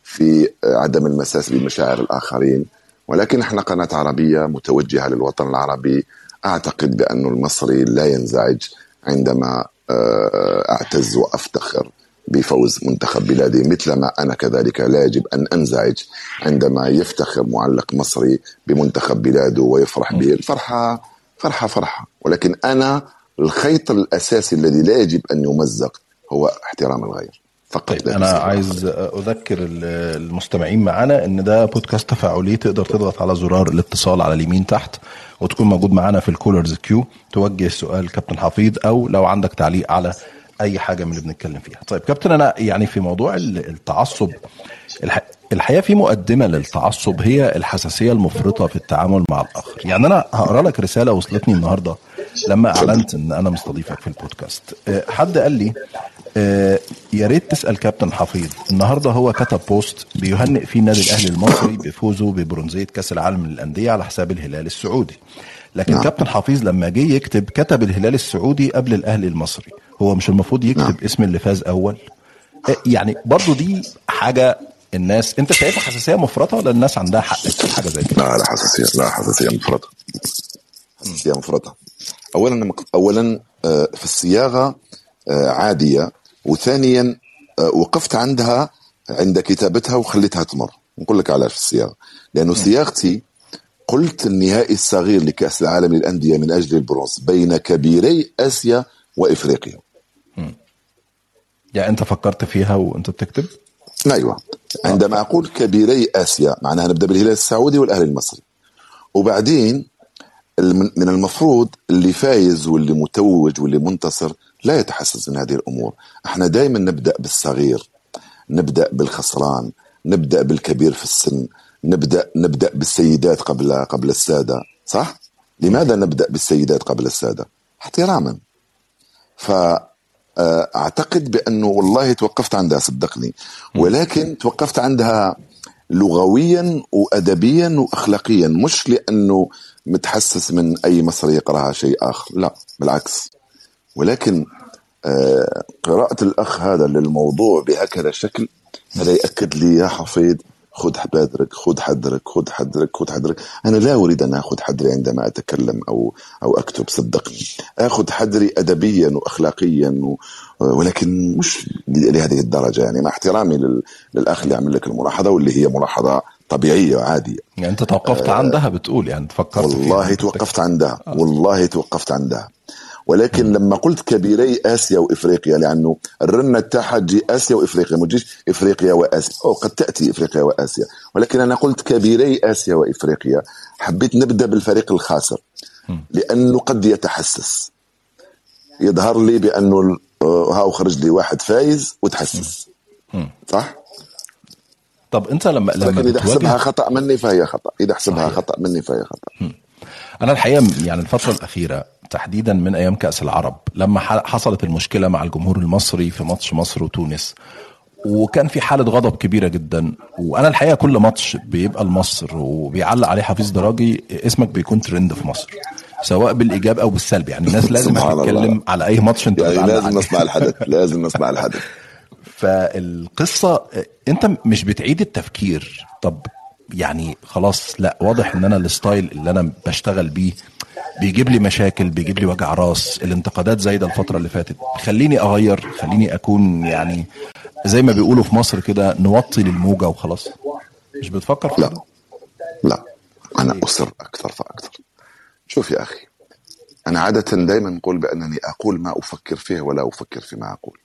في عدم المساس بمشاعر الآخرين. ولكن إحنا قناة عربية متوجهة للوطن العربي. أعتقد بأن المصري لا ينزعج عندما آه، أعتز وأفتخر بفوز منتخب بلادي. مثلما أنا كذلك لا يجب أن أنزعج عندما يفتخر معلق مصري بمنتخب بلاده ويفرح به. الفرحه فرحه فرحة. ولكن أنا الخيط الأساسي الذي لا يجب أن يمزق هو احترام الغير. فقط طيب أنا عايز أذكر المستمعين معانا إن ده بودكاست تفاعلي تقدر تضغط على زرار الاتصال على اليمين تحت وتكون موجود معانا في ال callers queue توجه سؤال كابتن حفيظ أو لو عندك تعليق على أي حاجة من اللي بنتكلم فيها. طيب كابتن أنا يعني في موضوع التعصب الحقيقة في مقدمة للتعصب هي الحساسية المفرطة في التعامل مع الآخر. يعني أنا هقرأ لك رسالة وصلتني النهارده. لما أعلنت إن أنا مستضيفك في البودكاست. أه، حد قال لي أه، يا ريت تسأل كابتن حفيظ. النهارده هو كتب بوست بيهنئ فيه النادي الأهلي المصري بفوزه ببرونزية كأس العالم للأندية على حساب الهلال السعودي. لكن نعم. كابتن حفيظ لما جه يكتب كتب الهلال السعودي قبل الأهلي المصري. هو مش المفروض يكتب نعم. اسم اللي فاز أول؟ أه، يعني برضو دي حاجة الناس أنت شايفها حساسية مفرطة ولا الناس عندها حق في حاجة زي كده؟ لا لا حساسية لا حساسية مفرطة. حساسية مفرطة. اولا اولا آه، في الصياغة آه، عادية وثانيا آه، وقفت عندها عند كتابتها وخليتها تمر. نقول لك علاش في الصياغة. لأنه صياغتي قلت النهائي الصغير لكأس العالم للأندية من أجل البرونز بين كبيري آسيا وإفريقيا. يعني أنت فكرت فيها وأنت بتكتب؟ أيوه. عندما أقول كبيري آسيا معناها نبدأ بالهلال السعودي والأهلي المصري. وبعدين من المفروض اللي فايز واللي متوج واللي منتصر لا يتحسس من هذه الأمور. إحنا دائما نبدأ بالصغير نبدأ بالخسران نبدأ بالكبير في السن نبدا نبدأ بالسيدات قبل قبل السادة صح؟ لماذا نبدأ بالسيدات قبل السادة؟ احتراما. ف آه، أعتقد بأنه والله توقفت عندها صدقني. ولكن توقفت عندها لغويا وادبيا واخلاقيا مش لأنه متحسس من أي مصري يقرأها شيء آخر. لا بالعكس. ولكن آه، قراءة الأخ هذا للموضوع بهكذا شكل هذا يأكد لي يا حفيظ خذ حذرك خذ حذرك خذ حذرك خذ حذرك. أنا لا أريد أن آخذ حذري عندما أتكلم أو أو أكتب صدقني. آخذ حذري ادبيا واخلاقيا و... ولكن مش لهذه الدرجة يعني. مع احترامي لل... للأخ اللي عمل لك الملاحظة واللي هي ملاحظة طبيعية وعاديه يعني أنت توقفت آه عندها بتقول يعني فكرت والله توقفت عندها آه. والله توقفت عندها ولكن لما قلت كبيري آسيا وإفريقيا لأنه الرنة تاعها تجي آسيا وإفريقيا ما تجيش إفريقيا وآسيا. أو قد تأتي إفريقيا وآسيا. ولكن أنا قلت كبيري آسيا وإفريقيا حبيت نبدأ بالفريق الخاسر. لأنه قد يتحسس. يظهر لي بأنه آه، هاو خرج لي واحد فايز وتحسس. صح؟ طب انت لما لما إذا حسبها خطأ مني فهي خطأ. إذا حسبها خطأ مني فهي خطأ. أنا الحقيقة يعني الفترة الأخيرة تحديدا من أيام كأس العرب لما حصلت المشكلة مع الجمهور المصري في ماتش مصر وتونس وكان في حالة غضب كبيرة جدا وأنا الحقيقة كل ماتش بيبقى لمصر وبيعلق عليه حفيظ دراجي اسمك بيكون ترند في مصر سواء بالإيجاب أو بالسلب يعني الناس لازم تتكلم على أي ماتش أنت يعني لازم نسمع الحدث لازم نسمع الحدث. فالقصة انت مش بتعيد التفكير. طب يعني خلاص لا واضح ان أنا ال style اللي أنا بشتغل بيه بيجيب لي مشاكل بيجيب لي وجع راس. الانتقادات زايدة الفترة اللي فاتت. خليني أغير خليني أكون يعني زي ما بيقولوا في مصر كده نوطي للموجة وخلاص. مش بتفكر في لا. لا. أنا أصر أكثر فاكثر شوف يا أخي أنا عادة دائما نقول بأنني أقول ما أفكر فيه ولا أفكر فيما أقول.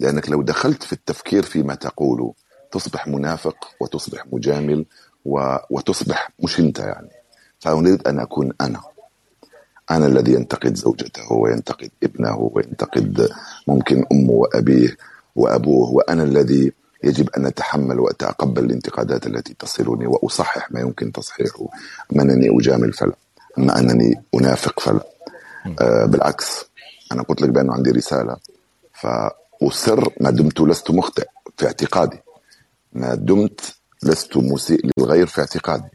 لأنك لو دخلت في التفكير فيما تقوله تصبح منافق وتصبح مجامل و... وتصبح مش أنت يعني. فأريد أن أكون أنا. أنا الذي ينتقد زوجته وينتقد ابنه وينتقد ممكن أمه وأبيه وأبوه وأنا الذي يجب أن أتحمل وأتقبل الانتقادات التي تصلني وأصحح ما يمكن تصحيحه. أما أنني أجامل فلا. أما أنني أنافق فلا. آه بالعكس أنا قلت لك بأنه عندي رسالة. فأصر ما دمت لست مخطئ في اعتقادي. ما دمت لست مسيء للغير في اعتقادي.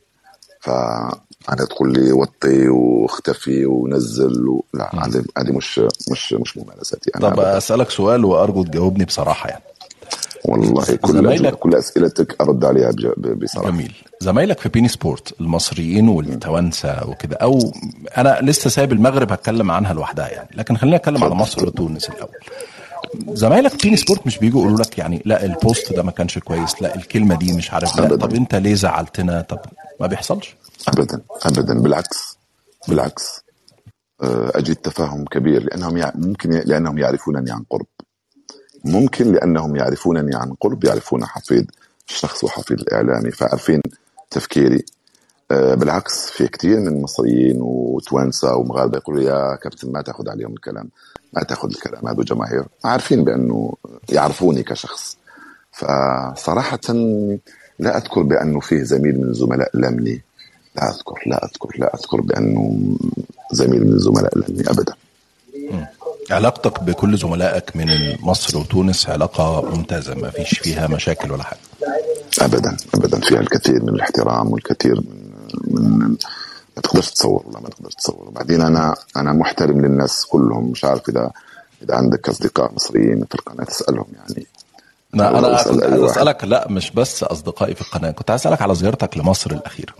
فأنا تقول لي وطي واختفي ونزل و... لا هذه مش مش مش ممارستي. أنا طب أبداً. أسألك سؤال وأرجو تجاوبني بصراحة يعني. والله كل زمايلك- كل أسئلتك أرد عليها بصراحة. جميل. زمايلك في beIN Sport المصريين والتوانسة وكده أو أنا لسه سايب المغرب هتكلم عنها لوحدها يعني. لكن خلينا نتكلم على مصر وتونس الأول. زمايلك في Sport مش بيجوا يقولوا لك يعني لا ال post ده ما كانش كويس لا الكلمة دي مش عارف لا. طب انت ليه زعلتنا؟ طب ما بيحصلش. ابدا ابدا بالعكس بالعكس. آه، أجد تفاهم كبير لأنهم يع... ممكن لأنهم يعرفونني عن قرب. ممكن لأنهم يعرفونني عن قرب يعرفون حفيظ الشخص وحفيظ الاعلامي فعارفين تفكيري. بالعكس في كثير من المصريين وتوانسة ومغاربه يقولوا يا كابتن ما تأخذ عليهم الكلام ما تأخذ الكلام هذا جماهير عارفين بأنه يعرفوني كشخص. فصراحة لا أذكر بأنه فيه زميل من الزملاء لمني لا أذكر لا أذكر لا أذكر بأنه زميل من الزملاء لمني أبدا. علاقتك بكل زملائك من مصر وتونس علاقة ممتازة ما فيش فيها مشاكل ولا حاجة. أبدا أبدا فيها الكثير من الاحترام والكثير من ما تقدرش تصور ولا ما تقدرش تصور. وبعدين أنا أنا محترم للناس كلهم مش عارف إذا إذا عندك أصدقاء مصريين في القناة تسألهم يعني. لا أنا عايز. أسألك لا مش بس أصدقائي في القناة كنت عايز أسألك على زيارتك لمصر الاخيره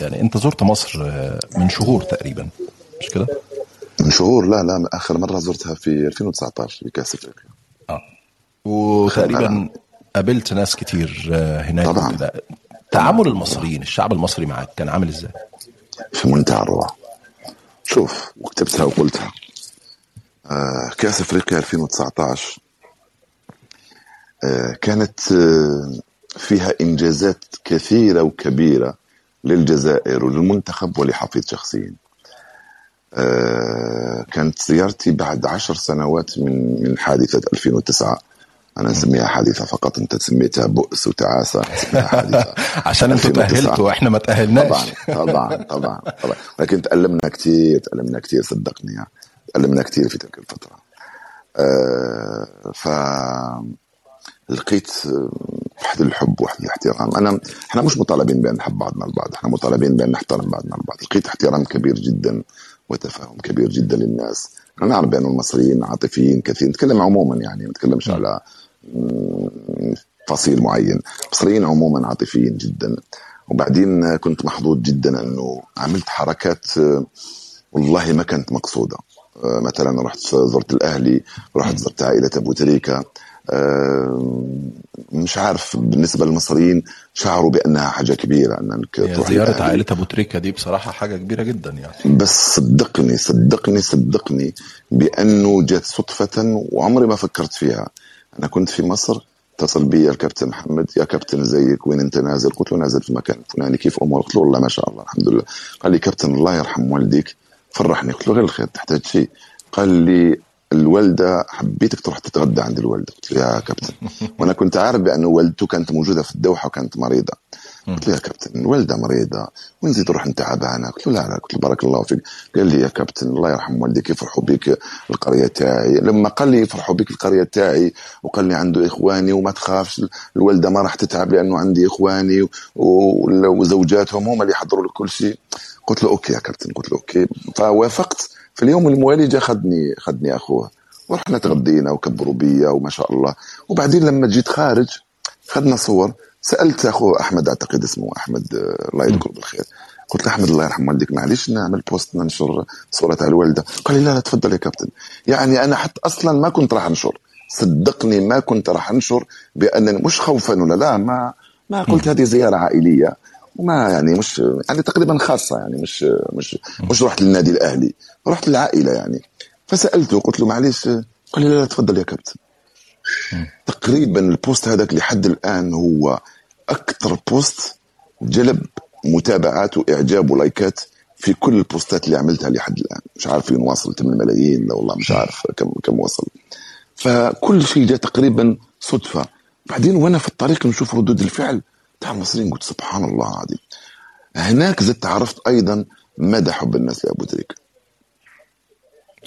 يعني أنت زرت مصر آه، من شهور تقريبا مش كده؟ من شهور؟ لا لا آخر مرة زرتها في 2019 في كأس أفريقيا. آه. وتقريبا. قابلت ناس كتير آه، هناك طبعاً. تعامل المصريين الشعب المصري معاك كان عامل إزاي؟ في منتهى الروعة. شوف وكتبتها وقلتها. آه كأس أفريقيا 2019 آه كانت آه فيها إنجازات كثيرة وكبيرة للجزائر وللمنتخب ولحفيظ شخصيا. آه كانت زيارتي بعد عشر سنوات من من حادثة 2009 أنا نسميها حادثة فقط أنت سميتها بؤس وتعاسة نسميها حادثة عشان أنتوا 2009. تأهلتوا وإحنا ما تأهلناش. طبعا طبعا طبعا طبعا. لكن تألمنا كثير تألمنا كثير صدقني يعني. تألمنا كثير في تلك الفترة. آه ف لقيت آه، وحد الحب وحد الاحترام. أنا إحنا مش مطالبين بأن نحب بعضنا البعض إحنا مطالبين بأن نحترم بعضنا البعض. لقيت احترام كبير جدا وتفاهم كبير جدا للناس. أنا نعرف بأن المصريين عاطفيين كثير نتكلم عموما يعني ما نتكلمش على مم، فصيل معين. المصريين عموما عاطفيين جدا. وبعدين كنت محظوظ جدا أنه عملت حركات والله ما كانت مقصودة. مثلا رحت زرت الأهلي رحت زرت عائلة أبو تريكة. مش عارف بالنسبة للمصريين شعروا بأنها حاجة كبيرة أنك تروح زيارة. عائلة أبو تريكة دي بصراحة حاجة كبيرة جدا يعني. بس صدقني صدقني صدقني بأنه جت صدفة وعمري ما فكرت فيها. أنا كنت في مصر اتصل بي الكابتن محمد يا كابتن زيك وين أنت نازل؟ قلت له نازل في مكان فلاني كيف أمورك؟ قلت له والله ما شاء الله الحمد لله. قال لي كابتن الله يرحم والديك فرحني. قلت له غير الخير تحتاج شيء قال لي الوالدة حبيتك تروح تتغدى عند الوالدة. قلت له يا كابتن. وأنا كنت عارف بانه والدته كانت موجودة في الدوحة وكانت مريضة. قلت له يا كابتن الوالده مريضة ونزيد تروح انت تعبانه قلت له لا لا قلت له بارك الله فيك. قال لي يا كابتن الله يرحم والديك يفرحوا بك القرية تاعي. لما قال لي يفرحوا بك القرية تاعي وقال لي عنده إخواني وما تخافش الوالدة ما راح تتعب لأنه عندي إخواني وزوجاتهم هم اللي يحضروا لك كل شيء. قلت له okay يا كابتن. قلت له okay. فوافقت. في اليوم الموالي جا خدني خدني أخوه. ورحنا تغدينا وكبروا بيا وما شاء الله. وبعدين لما جيت خارج خدنا صور سألت أخوه أحمد أعتقد اسمه أحمد آه، الله يذكره بالخير. قلت له أحمد الله يرحم والديك معلش نعمل post ننشر صورة على الوالدة. قال لي لا لا تفضل يا كابتن. يعني أنا حتى أصلا ما كنت راح أنشر. صدقني ما كنت راح أنشر بانني مش خوفا ولا لا ما ما قلت هذه زيارة عائلية. وما يعني مش يعني تقريبا خاصة يعني مش مش مش رحت للنادي الأهلي رحت للعائلة يعني. فسألته قلت له معلش قال لي لا لا تفضل يا كابتن. تقريبا ال post هذاك لحد الآن هو أكثر بوست جلب متابعات وإعجاب ولايكات في كل البوستات اللي عملتها لحد الآن. مش عارف فين واصل 8 ملايين لا والله مش عارف كم كم وصل. فكل شيء جاء تقريبا صدفة. بعدين وأنا في الطريق نشوف ردود الفعل تاع المصريين قلت سبحان الله العظيم. هناك زدت عرفت أيضا مدى حب الناس لأبو تريكة.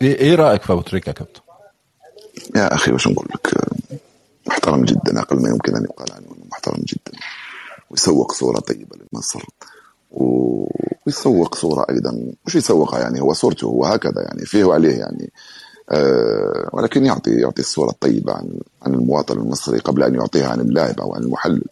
إيه إيه رأيك في أبو تريكة يا كابتن؟ يا أخي وش نقول لك؟ محترم جدا أقل ما يمكن أن يقال عنه. محترم جدا. ويسوق صورة طيبة لمصر ويسوق صورة أيضا. مش يسوقها يعني هو صورته هو هكذا يعني فيه وعليه يعني. أه ولكن يعطي يعطي الصورة الطيبة عن عن المواطن المصري قبل أن يعطيها عن اللاعب أو عن المحلل.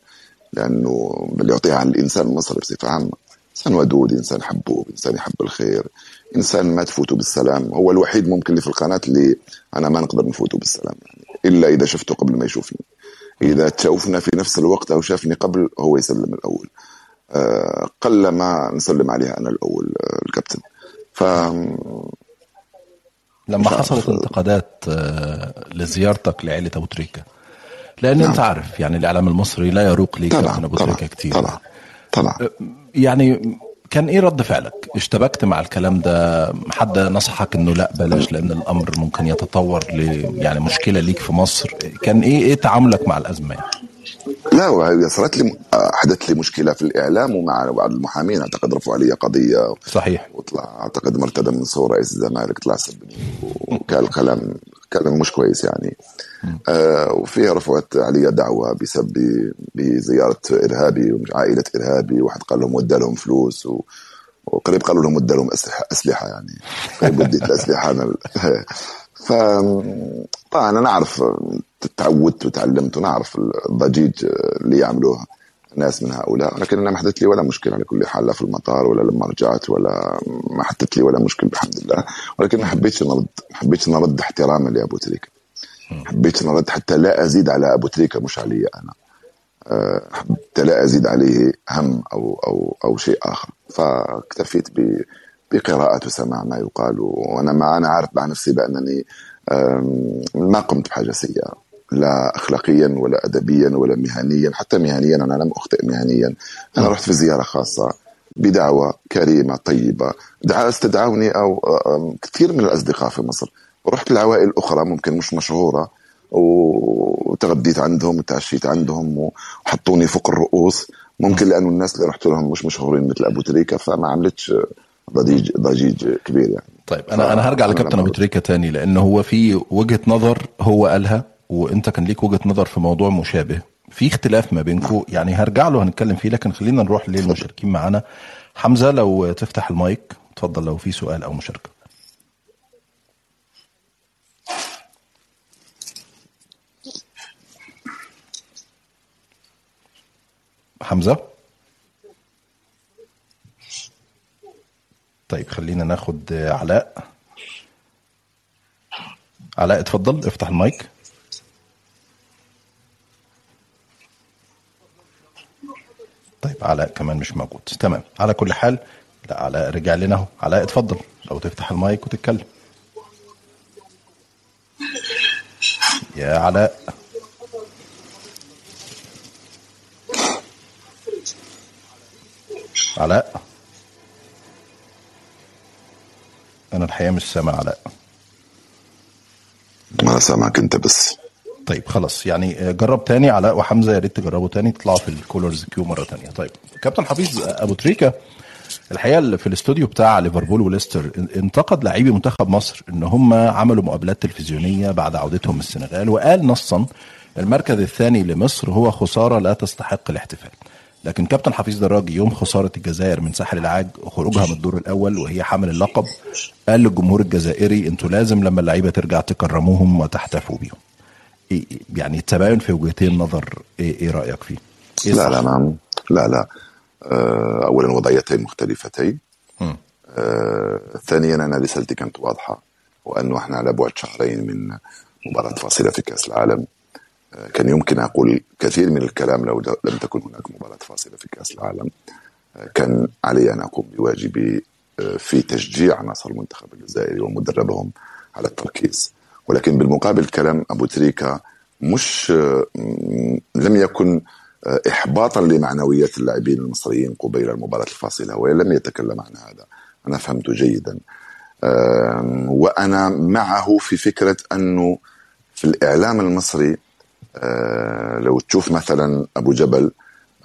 لأنه بل يعطيها عن الإنسان المصري بصفة عامة. إنسان ودود إنسان حبوب إنسان يحب الخير. إنسان ما تفوته بالسلام. هو الوحيد ممكن اللي في القناة اللي أنا ما نقدر نفوته بالسلام. يعني إلا إذا شفته قبل ما يشوفني. إذا تشوفنا في نفس الوقت أو شافني قبل هو يسلم الأول. أه قل ما نسلم عليها أنا الأول أه الكابتن. ف لما حصلت انتقادات آه، لزيارتك لعيله أبو تريكة. لأن نعم. انت عارف يعني الإعلام المصري لا يروق ليه كابتن أبو تريكة كتير طبعا طبعا. يعني كان إيه رد فعلك؟ اشتبكت مع الكلام ده؟ حد نصحك إنه لأ بلاش لأن الأمر ممكن يتطور ل يعني مشكلة ليك في مصر، كان إيه إيه تعاملك مع الأزمة يعني؟ لا صارت لي حدث لي مشكلة في الإعلام ومع بعض المحامين أعتقد رفعوا علي قضية صحيح وطلع أعتقد مرتدى من صور رئيس الزمالك طلع سبني وكان الكلام كلام مش كويس يعني. آه وفيها رفعت علي دعوة بسب بزيارة إرهابي عائلة إرهابي واحد قال لهم ودى لهم فلوس و وقريب قالوا لهم ودى لهم اسلحه أسلحة يعني. قريب وديت الأسلحة أنا ف طبعا أنا اعرف تعودت وتعلمت ونعرف الضجيج اللي يعملوه ناس من هؤلاء. لكن أنا ما حدث لي ولا مشكلة على كل حال لا في المطار ولا لما رجعت ولا ما حدث لي ولا مشكلة الحمد لله ولكن ما حبيتش نرد ما حبيتش نرد احتراما لأبو تريكة. حبيت نرد حتى لا أزيد على أبو تريكة مش علي أنا. حتى لا أزيد عليه هم أو أو أو شيء آخر. فاكتفيت بقراءة وسماع ما يقال. وأنا ما أنا عارف مع نفسي بأنني ما قمت بحاجة سيئة. لا اخلاقيا ولا ادبيا ولا مهنيا حتى مهنيا أنا لم أخطئ مهنيا. أنا رحت في زيارة خاصة بدعوة كريمة طيبة. دعا استدعوني أو كثير من الأصدقاء في مصر. ورحت لعوائل أخرى ممكن مش مشهورة وتغديت عندهم وتعشيت عندهم وحطوني فوق الرؤوس. ممكن لأنه الناس اللي رحت لهم مش مشهورين مثل أبو تريكة فما عملتش ضجيج ضجيج كبير يعني. طيب أنا أنا هرجع لكابتن أبو تريكة تاني لأن هو في وجهة نظر هو قالها. وانت كان ليك وجهة نظر في موضوع مشابه. في اختلاف ما بينكم يعني هرجع له هنتكلم فيه لكن خلينا نروح للمشاركين معانا. حمزة لو تفتح المايك اتفضل لو في سؤال أو مشاركة. حمزة؟ طيب خلينا ناخد علاء. علاء اتفضل افتح المايك. طيب علاء كمان مش موجود. تمام. على كل حال لا علاء رجع لنا أهو. علاء اتفضل. لو تفتح المايك وتتكلم. يا علاء. علاء. أنا الحقيقة مش سامع علاء. ما سامعك أنت بس. طيب خلاص. يعني جرب تاني. علاء وحمزة يا ريت تجربوا تاني. تطلعوا في ال callers queue مرة تانية. طيب كابتن حفيظ أبو تريكة الحقيقة في الاستوديو بتاع ليفربول وليستر انتقد لاعبي منتخب مصر إن هم عملوا مقابلات تلفزيونية بعد عودتهم من السنغال وقال نصا المركز الثاني لمصر هو خسارة لا تستحق الاحتفال. لكن كابتن حفيظ دراجي يوم خسارة الجزائر من ساحل العاج وخروجها من الدور الأول وهي حامل اللقب قال للجمهور الجزائري أنتوا لازم لما اللعيبة ترجع تكرموهم وتحتفوا بيهم. يعني التباين في وجهتين النظر إيه, إيه رأيك فيه؟ إيه لا لا نعم. لا لا. اولا وضعيتين مختلفتين. آه ثانيا أنا رسالتي كانت واضحة وأنه إحنا على بعد شهرين من مباراة فاصلة في كأس العالم. آه كان يمكن أقول كثير من الكلام لو لم تكن هناك مباراة فاصلة في كأس العالم. آه كان علي أن أقوم بواجبي في تشجيع عناصر المنتخب الجزائري ومدربهم على التركيز. ولكن بالمقابل كلام أبو تريكا مش لم يكن احباطا لمعنويات اللاعبين المصريين قبيل المباراة الفاصلة ولم يتكلم عن هذا. أنا فهمته جيدا. آم، وأنا معه في فكرة أنه في الإعلام المصري آه، لو تشوف مثلا أبو جبل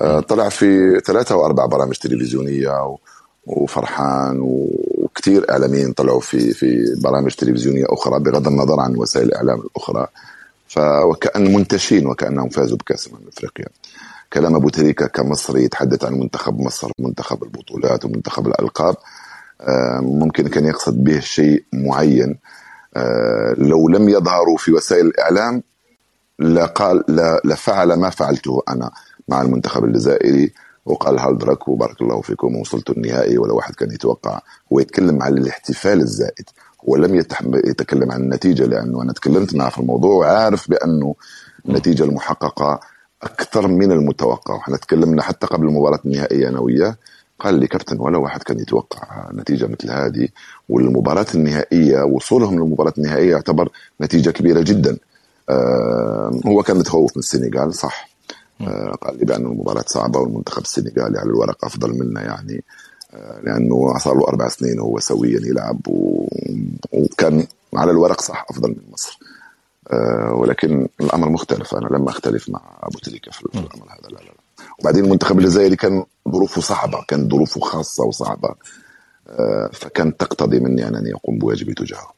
آه، طلع في ثلاثة أو أربع برامج تلفزيونية و- وفرحان وكثير إعلاميين طلعوا في في برامج تلفزيونية أخرى بغض النظر عن وسائل الإعلام الأخرى. فوكأن منتشين وكأنهم فازوا بكأس أمم أفريقيا. كلام أبو تريكة كمصري يتحدث عن منتخب مصر منتخب البطولات ومنتخب الألقاب. آه، ممكن كان يقصد به شيء معين. آه، لو لم يظهروا في وسائل الإعلام لقال لفعل ما فعلته أنا مع المنتخب الجزائري. وقال هالدرك وبارك الله فيكم وصلتوا النهائي ولا واحد كان يتوقع. هو يتكلم عن الاحتفال الزائد هو لم يتح- يتكلم عن النتيجة لأنه أنا تكلمت معه في الموضوع وعارف بأنه النتيجة المحققة أكثر من المتوقع. وإحنا تكلمنا حتى قبل المباراة النهائية أنا وياه قال لي كابتن ولا واحد كان يتوقع نتيجة مثل هذه. والمباراة النهائية وصولهم للمباراة النهائية يعتبر نتيجة كبيرة جدا. آه، هو كان متخوف من السنغال صح. قال لي بأنه المباراة صعبة والمنتخب السنغالي على الورق أفضل منا يعني آه، لأنه صار له أربع سنين وهو سويا يلعب و... وكان على الورق صح أفضل من مصر. آه، ولكن الأمر مختلف. أنا لم أختلف مع أبو تريكة في الأمر هذا لا لا لا. وبعدين المنتخب الجزائري كان ظروفه صعبة كان ظروفه خاصة وصعبة آه، فكانت تقتضي مني أنني أقوم بواجبي تجاهه.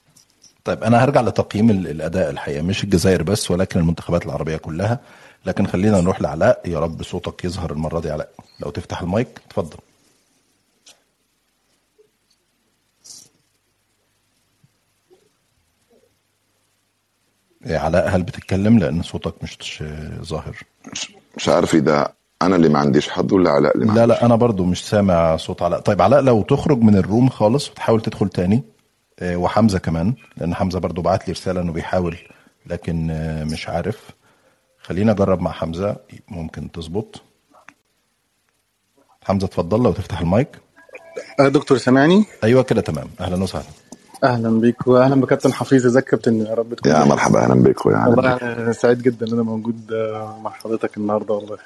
طيب أنا هرجع لتقييم ال- الأداء الحقيقة مش الجزائر بس ولكن المنتخبات العربية كلها. لكن خلينا نروح لعلاء. يا رب صوتك يظهر المرة دي علاء. لو تفتح المايك اتفضل. علاء هل بتتكلم؟ لأن صوتك مش ظاهر. مش عارف إذا أنا اللي ما عنديش حظ ولا علاء اللي ما لا لا أنا برضو مش سامع صوت علاء. طيب علاء لو تخرج من الروم خالص وتحاول تدخل تاني. آه، وحمزة كمان لأن حمزة برضو بعت لي رسالة إنه بيحاول لكن آه، مش عارف. خلينا أجرب مع حمزة. ممكن تظبط. حمزة اتفضل لو تفتح المايك. آه، دكتور سامعني؟ أيوه كده تمام. أهلا وسهلا. أهلا بيك واهلا بكابتن حفيظ. ازيك كابتن؟ يا رب تكون يا. مرحبا أهلا بك أخوي أهلا والله أنا سعيد جدا إن أنا موجود آه، مع حضرتك النهارده والله.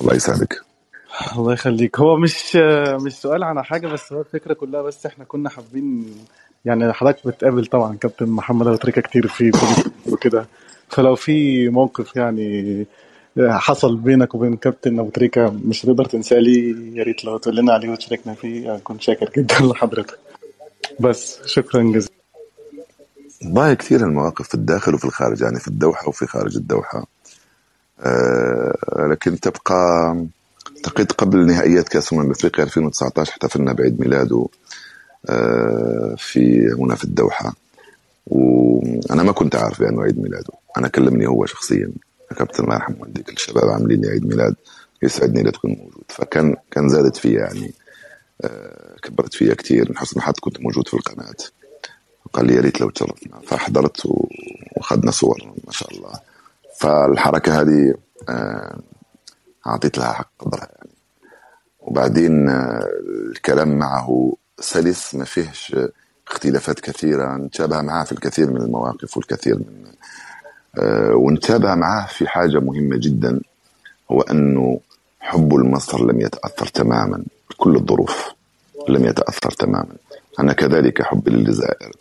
الله يسعدك. الله يخليك. هو مش آه، مش سؤال عن حاجة بس هو الفكرة كلها بس إحنا كنا حابين يعني حضرتك بتقابل طبعا كابتن محمد أبو تريكة كتير في وكده. فلو في موقف يعني حصل بينك وبين كابتن أبو تريكة مش هتقدر تنساه لي يا ريت لو تقول لنا عليه وتشاركنا فيه اكون شاكر جدا لحضرتك. بس شكرا جزيلا. والله كثير المواقف في الداخل وفي الخارج يعني في الدوحة وفي خارج الدوحة. آه لكن تبقى اعتقد قبل نهائيات كأس أمم أفريقيا 2019 احتفلنا بعيد ميلاده آه في هنا في الدوحة. وأنا ما كنت عارف بأنه عيد ميلاده. أنا كلمني هو شخصيا. يا كابتن الله يرحمه والديك الشباب عاملين لي عيد ميلاد يسعدني لا تكون موجود. فكان كان زادت فيها يعني آه كبرت فيها كثير من حسن حظ كنت موجود في القناة. قال لي يا ريت لو تشرفنا. فحضرت و- وأخذنا صور ما شاء الله. فالحركة هذه آه اعطيت لها حق قدرها يعني. وبعدين آه، الكلام معه سلس ما فيهش اختلافات كثيرة. نتشابه معه في الكثير من المواقف والكثير من آه، ونتشابه معه في حاجة مهمة جدا هو أنه حبه لمصر لم يتأثر تماما بكل الظروف لم يتأثر تماما. أنا كذلك حبي للجزائر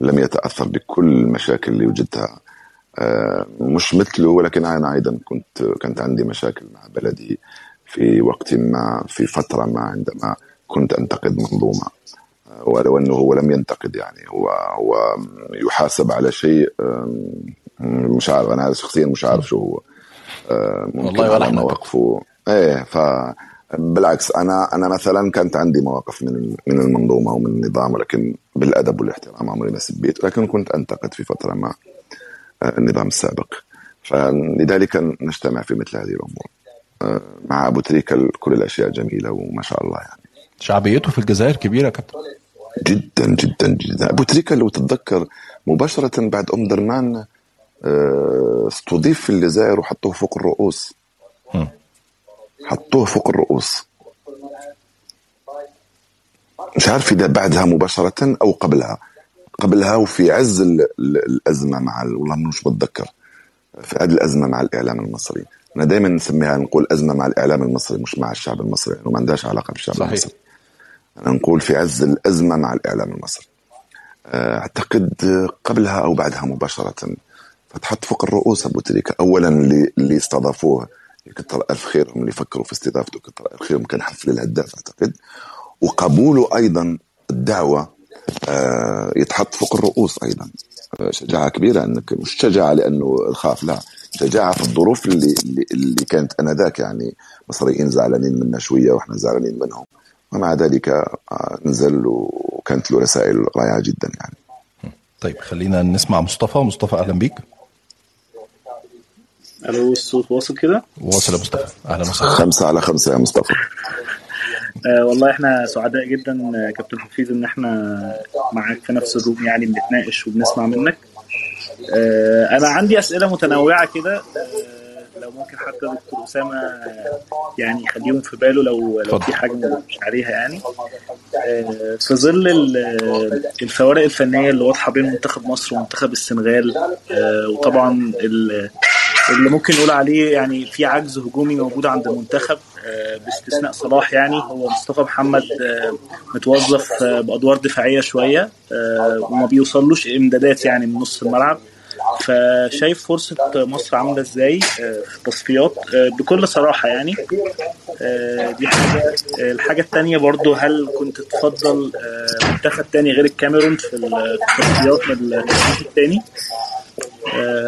لم يتأثر بكل المشاكل اللي وجدتها. آه، مش مثله ولكن أنا أيضا كنت كانت عندي مشاكل مع بلدي في وقت ما في فترة ما عندما كنت أنتقد منظومة. آه، ولو أنه هو لم ينتقد يعني هو هو يحاسب على شيء مش عارف أنا شخصيا مش عارف شو هو. آه، ممكن والله ولا مواقفه إيه ف بالعكس أنا أنا مثلا كانت عندي مواقف من من المنظومة ومن النظام ولكن بالأدب والاحترام عمري ما سبيت ولكن كنت أنتقد في فترة ما آه، النظام السابق. فلذلك نجتمع في مثل هذه الأمور. آه، مع أبو تريكة كل الأشياء جميلة وما شاء الله يعني. شعبيته في الجزائر كبيرة كابتن جدا جدا جدا. أبو تريكة لو تتذكر مباشرة بعد أم درمان استضيف في الجزائر وحطوه فوق الرؤوس. حطوه فوق الرؤوس. مش عارف إذا بعدها مباشرة أو قبلها. قبلها وفي عز ال- ال- الأزمة مع ال- والله مش بتذكر. في هذه الأزمة مع الإعلام المصري. أنا دائما نسميها نقول أزمة مع الإعلام المصري مش مع الشعب المصري لأنه ما عندهاش علاقة بالشعب صحيح. المصري. أنا نقول في عز الأزمة مع الإعلام المصري. آه، أعتقد قبلها أو بعدها مباشرة. فتحت فوق الرؤوس أبو تريكة. أولا اللي, اللي استضافوه كتر ألف خيرهم اللي فكروا في استضافته كتر ألف خيرهم كان حفل الهداف أعتقد. وقبوله أيضا الدعوة آه، يتحط فوق الرؤوس أيضا. آه، شجاعة كبيرة أنك مش شجاعة لأنه خاف لا. شجاعة في الظروف اللي, اللي, كانت أنذاك يعني مصريين زعلانين منا شوية وإحنا زعلانين منهم. ومع ذلك آه، نزل وكانت له رسائل رائعة جدا يعني. طيب خلينا نسمع مصطفى. مصطفى أهلا بيك. ألو الصوت واصل كده؟ واصل يا مصطفى. أهلا وسهلا. خمسة على خمسة يا مصطفى. آه والله إحنا سعداء جدا كابتن حفيظ إن إحنا معاك في نفس الروم يعني بنتناقش وبنسمع منك. آه أنا عندي أسئلة متنوعة كده. آه لو ممكن حتى دكتور أسامة يعني يخليهم في باله لو لو. في حاجة مش عليها يعني. في ظل ال- الفوارق الفنية اللي واضحة بين منتخب مصر ومنتخب السنغال وطبعا ال- اللي ممكن نقول عليه يعني في عجز هجومي موجود عند المنتخب آه، باستثناء صلاح يعني. هو مصطفى محمد آه، متوظف آه، بأدوار دفاعية شوية وما بيوصلوش إمدادات يعني من نص الملعب. فشايف فرصة مصر عاملة إزاي في التصفيات؟ بكل صراحة يعني دي حاجة. الحاجة التانية برضو هل كنت تفضل منتخب تاني غير الكاميرون في التصفيات التاني؟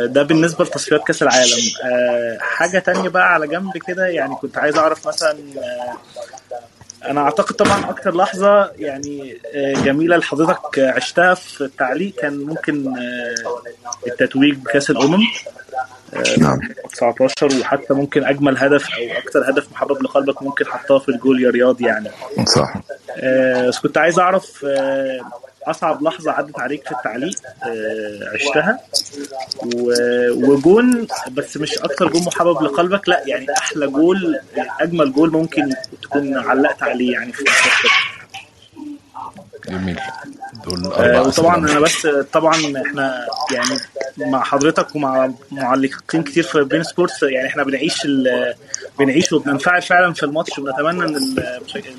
ده بالنسبة لتصفيات كأس العالم. آه، حاجة تانية بقى على جنب كده يعني كنت عايز أعرف مثلا آه، أنا أعتقد طبعا أكتر لحظة يعني آه، جميلة لحضرتك عشتها في التعليق كان ممكن آه، التتويج بكأس الأمم آه، نعم. 19 وحتى ممكن أجمل هدف أو أكتر هدف محبب لقلبك ممكن حطها في الجول يا رياض يعني. صح. آه، بس كنت عايز أعرف آه، أصعب لحظة عدت عليك في التعليق آه، عشتها. وجون بس مش أكتر جون محبب لقلبك لا يعني أحلى جول أجمل جول ممكن تكون علقت عليه يعني في المسلسل جميل. دول آه، وطبعا. أنا بس طبعا إحنا يعني مع حضرتك ومع معلقين كتير في بين سبورتس يعني إحنا بنعيش بنعيش وبننفعل فعلا في الماتش ونتمنى إن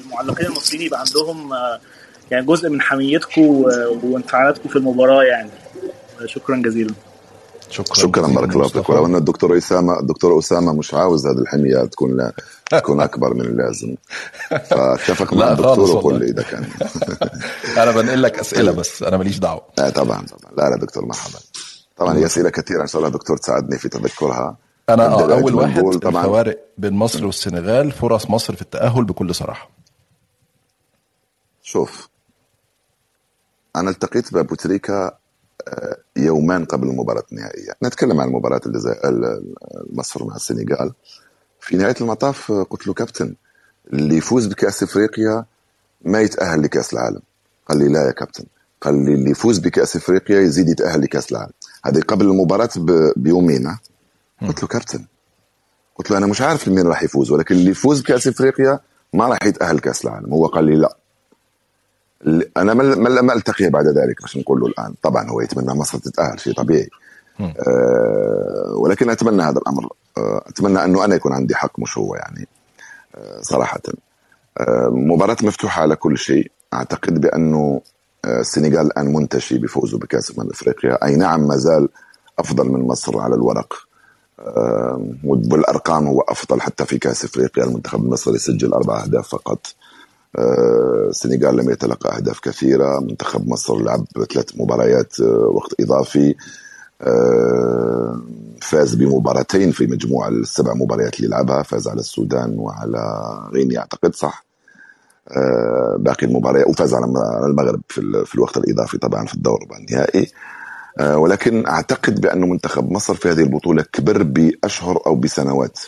المعلقين المصريين يبقى عندهم آه، يعني جزء من حميتكم وانفعالاتكم في المباراة يعني. شكرا جزيلا. شكرا. شكرا بارك الله فيك. ولو ان الدكتور اسامه الدكتور إسامة مش عاوز هذه الحمية تكون لا تكون أكبر من اللازم. فاتفق مع الدكتور وقول. لي إذا كان. أنا بنقل لك أسئلة بس أنا ماليش دعوة. لا طبعا طبعا. لا لا دكتور مرحبا طبعا هي أسئلة كثيرة. إن شاء الله دكتور تساعدني في تذكرها. أنا آه أول واحد طبعا. الفوارق بين مصر والسنغال فرص مصر في التأهل بكل صراحة. شوف أنا التقيت بأبو تريكا آه، يومان قبل المباراة النهائية. نتكلم عن المباراة اللي زي ال- مصر مع السنغال. في نهاية المطاف آه، قلت له كابتن اللي يفوز بكأس إفريقيا ما يتأهل لكأس العالم. قال لي لا يا كابتن. قال لي اللي يفوز بكأس إفريقيا يزيد يتأهل لكأس العالم. هذه قبل المباراة بيومين. قلت له كابتن. قلت له أنا مش عارف مين راح يفوز ولكن اللي يفوز بكأس إفريقيا ما راح يتأهل كأس العالم. هو قال لي لا. أنا ما ما التقيه بعد ذلك عشان نقول له الآن. طبعا هو يتمنى مصر تتأهل شيء طبيعي. أه ولكن أتمنى هذا الأمر. أه أتمنى أنه أنا يكون عندي حق مش هو يعني أه صراحة. أه مباراة مفتوحة على كل شيء. أعتقد بأنه آه، السنغال الآن منتشي بفوزه بكأس امم إفريقيا. أي نعم ما زال أفضل من مصر على الورق. آه، والأرقام هو أفضل حتى في كأس إفريقيا. المنتخب المصري سجل أربع أهداف فقط. آه، السنغال لم يتلقى أهداف كثيرة. منتخب مصر لعب ثلاث مباريات آه، وقت إضافي آه، فاز بمباراتين في مجموع السبع مباريات اللي لعبها. فاز على السودان وعلى غينيا أعتقد صح. آه، باقي المباريات وفاز على المغرب في, ال- في الوقت الإضافي طبعا في الدور النهائي. آه، ولكن أعتقد بانه منتخب مصر في هذه البطولة كبر بأشهر أو بسنوات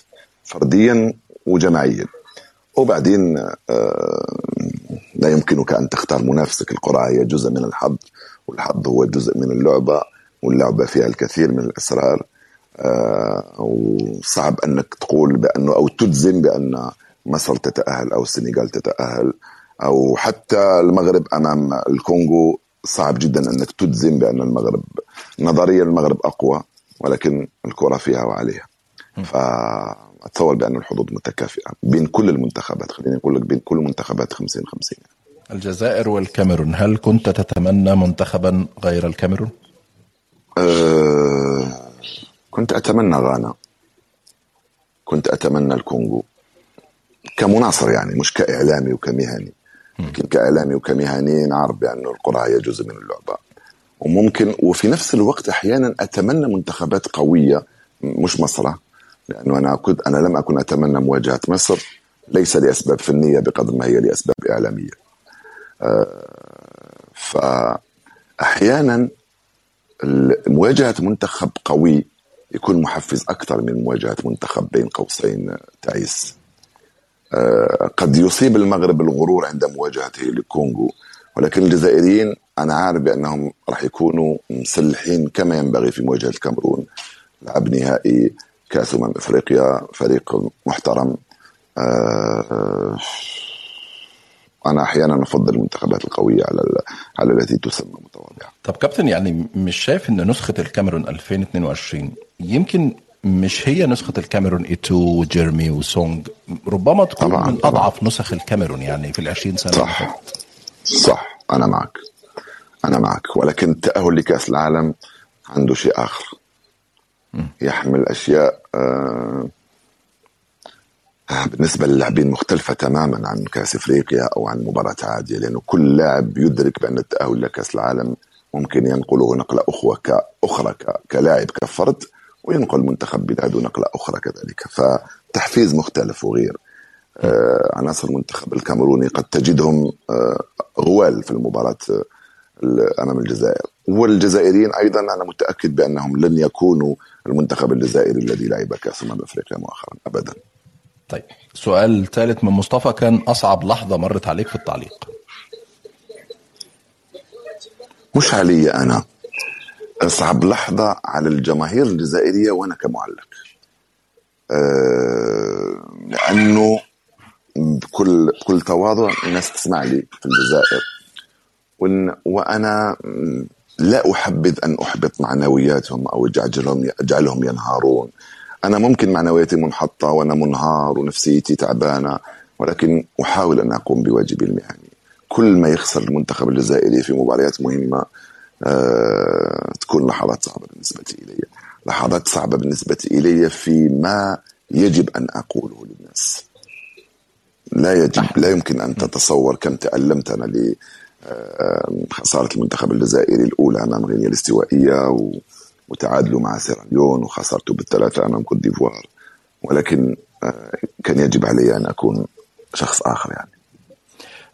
فرديا وجماعيا. وبعدين آه، لا يمكنك أن تختار منافسك. القرعة هي جزء من الحظ والحظ هو جزء من اللعبة واللعبة فيها الكثير من الاسرار آه، وصعب أنك تقول بأنه أو تجزم بأن مصر تتأهل أو السنغال تتأهل أو حتى المغرب أمام الكونغو. صعب جدا أنك تجزم بأن المغرب نظريا المغرب أقوى ولكن الكرة فيها وعليها. فاتصور بان الحظوظ متكافئة بين كل المنتخبات خليني أقول لك بين كل المنتخبات 50 50 طيب الجزائر والكاميرون هل كنت تتمنى منتخبا غير الكاميرون؟ أه كنت أتمنى غانا. كنت أتمنى الكونغو. كمناصر يعني مش كإعلامي وكمهني. لكن كإعلامي وكمهني نعرف بأن القرعة هي جزء من اللعبة. وممكن وفي نفس الوقت أحيانا أتمنى منتخبات قوية مش مصر لأنه أنا كنت أنا لم أكن أتمنى مواجهة مصر. ليس لأسباب فنية بقدر ما هي لأسباب إعلامية. أه فأحيانا مواجهة منتخب قوي يكون محفز أكثر من مواجهة منتخب بين قوسين تعيس. أه قد يصيب المغرب الغرور عند مواجهته للكونغو ولكن الجزائريين أنا عارف بأنهم راح يكونوا مسلحين كما ينبغي في مواجهة الكاميرون. لعب نهائي كأس أمم أفريقيا فريق محترم. أه أنا أحيانا أفضل المنتخبات القوية على على التي تسمى متواضعة. طب كابتن يعني مش شايف إن نسخة الكاميرون 2022 يمكن مش هي نسخة الكاميرون إيتو وجيرمي وسونج؟ ربما تكون طبعاً، من طبعاً. أضعف نسخ الكاميرون يعني في ال 20 سنة اللي صح. صح. أنا معك. أنا معك. ولكن التاهل لكأس العالم عنده شيء آخر. يحمل أشياء آه، آه، بالنسبة للاعبين مختلفة تماما عن كأس إفريقيا أو عن مباراة عادية لأنه كل لاعب يدرك بأن التأهل لكاس العالم ممكن ينقله نقلة أخوة كاخرى ك- كلاعب كفرد وينقل منتخب بلاده نقله أخرى كذلك. فتحفيز مختلف وغير. آه، عناصر المنتخب الكاميروني قد تجدهم آه، غوال في المباراة آه، أمام الجزائر. والجزائريين أيضا أنا متأكد بأنهم لن يكونوا المنتخب الجزائري الذي لعب كأس أمم أفريقيا مؤخرا أبدا. طيب سؤال ثالث من مصطفى. كان أصعب لحظة مرت عليك في التعليق؟ مش علي أنا. أصعب لحظة على الجماهير الجزائرية وأنا كمعلق. آه، لأنه بكل بكل تواضع الناس تسمع لي في الجزائر. وإن وأنا م، لا أحبذ أن أحبط معنوياتهم أو أجعلهم أجعلهم ينهارون. أنا ممكن معنوياتي منحطة وأنا منهار ونفسيتي تعبانة ولكن أحاول أن أقوم بواجبي المهني كل ما يخسر المنتخب الجزائري في مباريات مهمة آه، تكون لحظات صعبة بالنسبة إلي. لحظات صعبة بالنسبة إلي في ما يجب أن أقوله للناس. لا يجب لا يمكن أن تتصور كم تالمت أنا ل خساره المنتخب الجزائري الأولى أمام غينيا الاستوائية و- وتعادلوا مع سيراليون وخسرته بالثلاثة أمام كوت ديفوار. ولكن آه، كان يجب علي أن أكون شخص آخر يعني.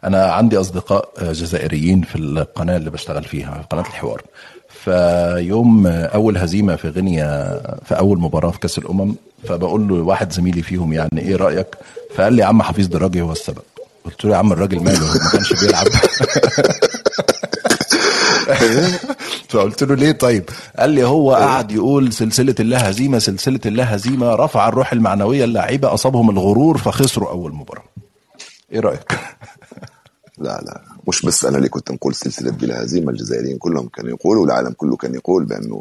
أنا عندي أصدقاء آه، جزائريين في القناة اللي بشتغل فيها قناة الحوار. فيوم آه، أول هزيمة في غينيا في أول مباراة في كأس الأمم فبقول له واحد زميلي فيهم يعني إيه رأيك؟ فقال لي يا عم حفيظ دراجي هو السبب. قلت له يا عم الراجل ماله ما كانش بيلعب. فقلت له ليه طيب؟ قال لي هو قعد يقول سلسلة الله هزيمه سلسلة الله هزيمه رفع الروح المعنوية اللعيبة أصابهم الغرور فخسروا أول مباراة. إيه رأيك؟ لا لا مش بس أنا اللي كنت نقول سلسلة بلا هزيمه الجزائريين كلهم كانوا يقولوا والعالم كله كان يقول بأنه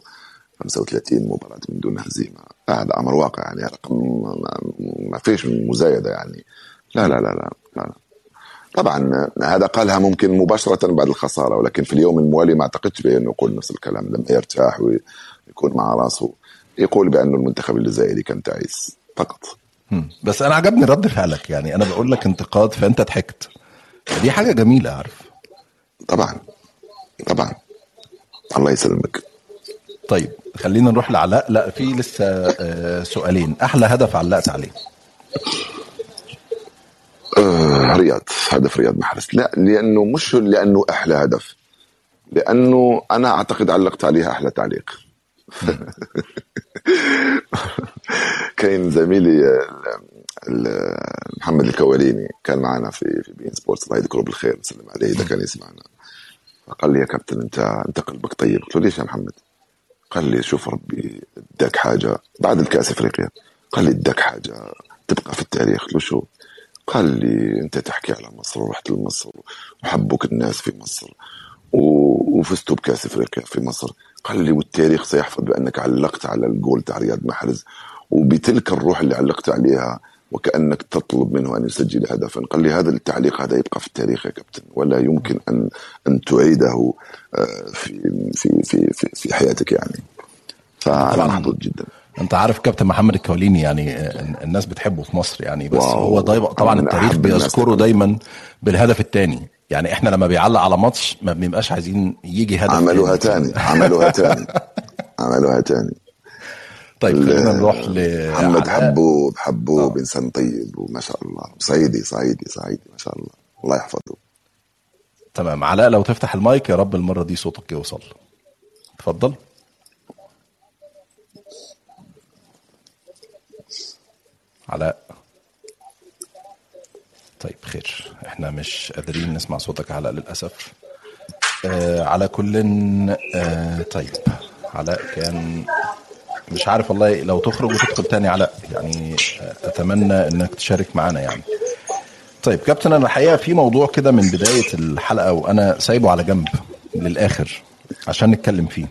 35 مباراة من دون هزيمة. هذا أمر واقع يعني رقم ما, ما فيش مزايدة يعني. لا لا لا لا, لا, لا. طبعا هذا قالها ممكن مباشرة بعد الخسارة ولكن في اليوم الموالي ما اعتقدش بأنه يقول نفس الكلام لما يرتاح ويكون مع راسه. يقول بانه المنتخب الجزائري كان تعيس فقط. بس أنا عجبني رد فعلك يعني أنا بقول لك انتقاد فأنت ضحكت. دي حاجة جميلة عارف. طبعا طبعا. الله يسلمك. طيب خلينا نروح لعلاء. لا في لسه آه، سؤالين. أحلى هدف علقت عليه آه رياض هدف رياض محرز. لا لأنه مش لأنه أحلى هدف لأنه أنا أعتقد علقت عليها أحلى تعليق. كاين زميلي آه، محمد الكواليني كان معنا في في بين سبورتس. الله يذكره بالخير نسلم عليه إذا كان يسمعنا. فقال لي يا كابتن أنت أنت قلبك طيب. قلت له ليش يا محمد؟ قال لي شوف ربي اداك حاجة بعد الكأس إفريقيا. قال لي اداك حاجة تبقى في التاريخ. قلت له شو؟ قال لي أنت تحكي على مصر ورحت لمصر وحبوك الناس في مصر وفزتوا بكأس أفريقيا في مصر. قال لي والتاريخ سيحفظ بأنك علقت على الجول تاع رياض محرز وبتلك الروح اللي علقت عليها وكأنك تطلب منه أن يسجل هدفا. قال لي هذا التعليق هذا يبقى في التاريخ يا كابتن ولا يمكن أن أن تعيده آه، في في في في, في حياتك يعني. طبعاً. محظوظ جدا. أنت عارف كابتن محمد الكوليني يعني آه، الناس بتحبه في مصر يعني بس واو. هو دايما طبعا التاريخ بيذكره. دايما بالهدف الثاني يعني إحنا لما بيعلق على ماتش ما بنبقاش عايزين يجي هدف عملوها تاني. عملوها تاني عملوها تاني طيب خلينا نروح ل محمد. حبوب حبوب انسان طيب وما شاء الله صعيدي صعيدي صعيدي ما شاء الله الله يحفظه تمام علاء لو تفتح المايك يا رب المرة دي صوتك يوصل اتفضل علاء. طيب خير. إحنا مش قادرين نسمع صوتك علاء للأسف. آه على كل آه طيب. علاء كان مش عارف والله لو تخرج وتدخل تاني علاء. يعني آه، أتمنى إنك تشارك معانا يعني. طيب كابتن أنا الحقيقة في موضوع كده من بداية الحلقة وأنا سايبه على جنب للآخر عشان نتكلم فيه.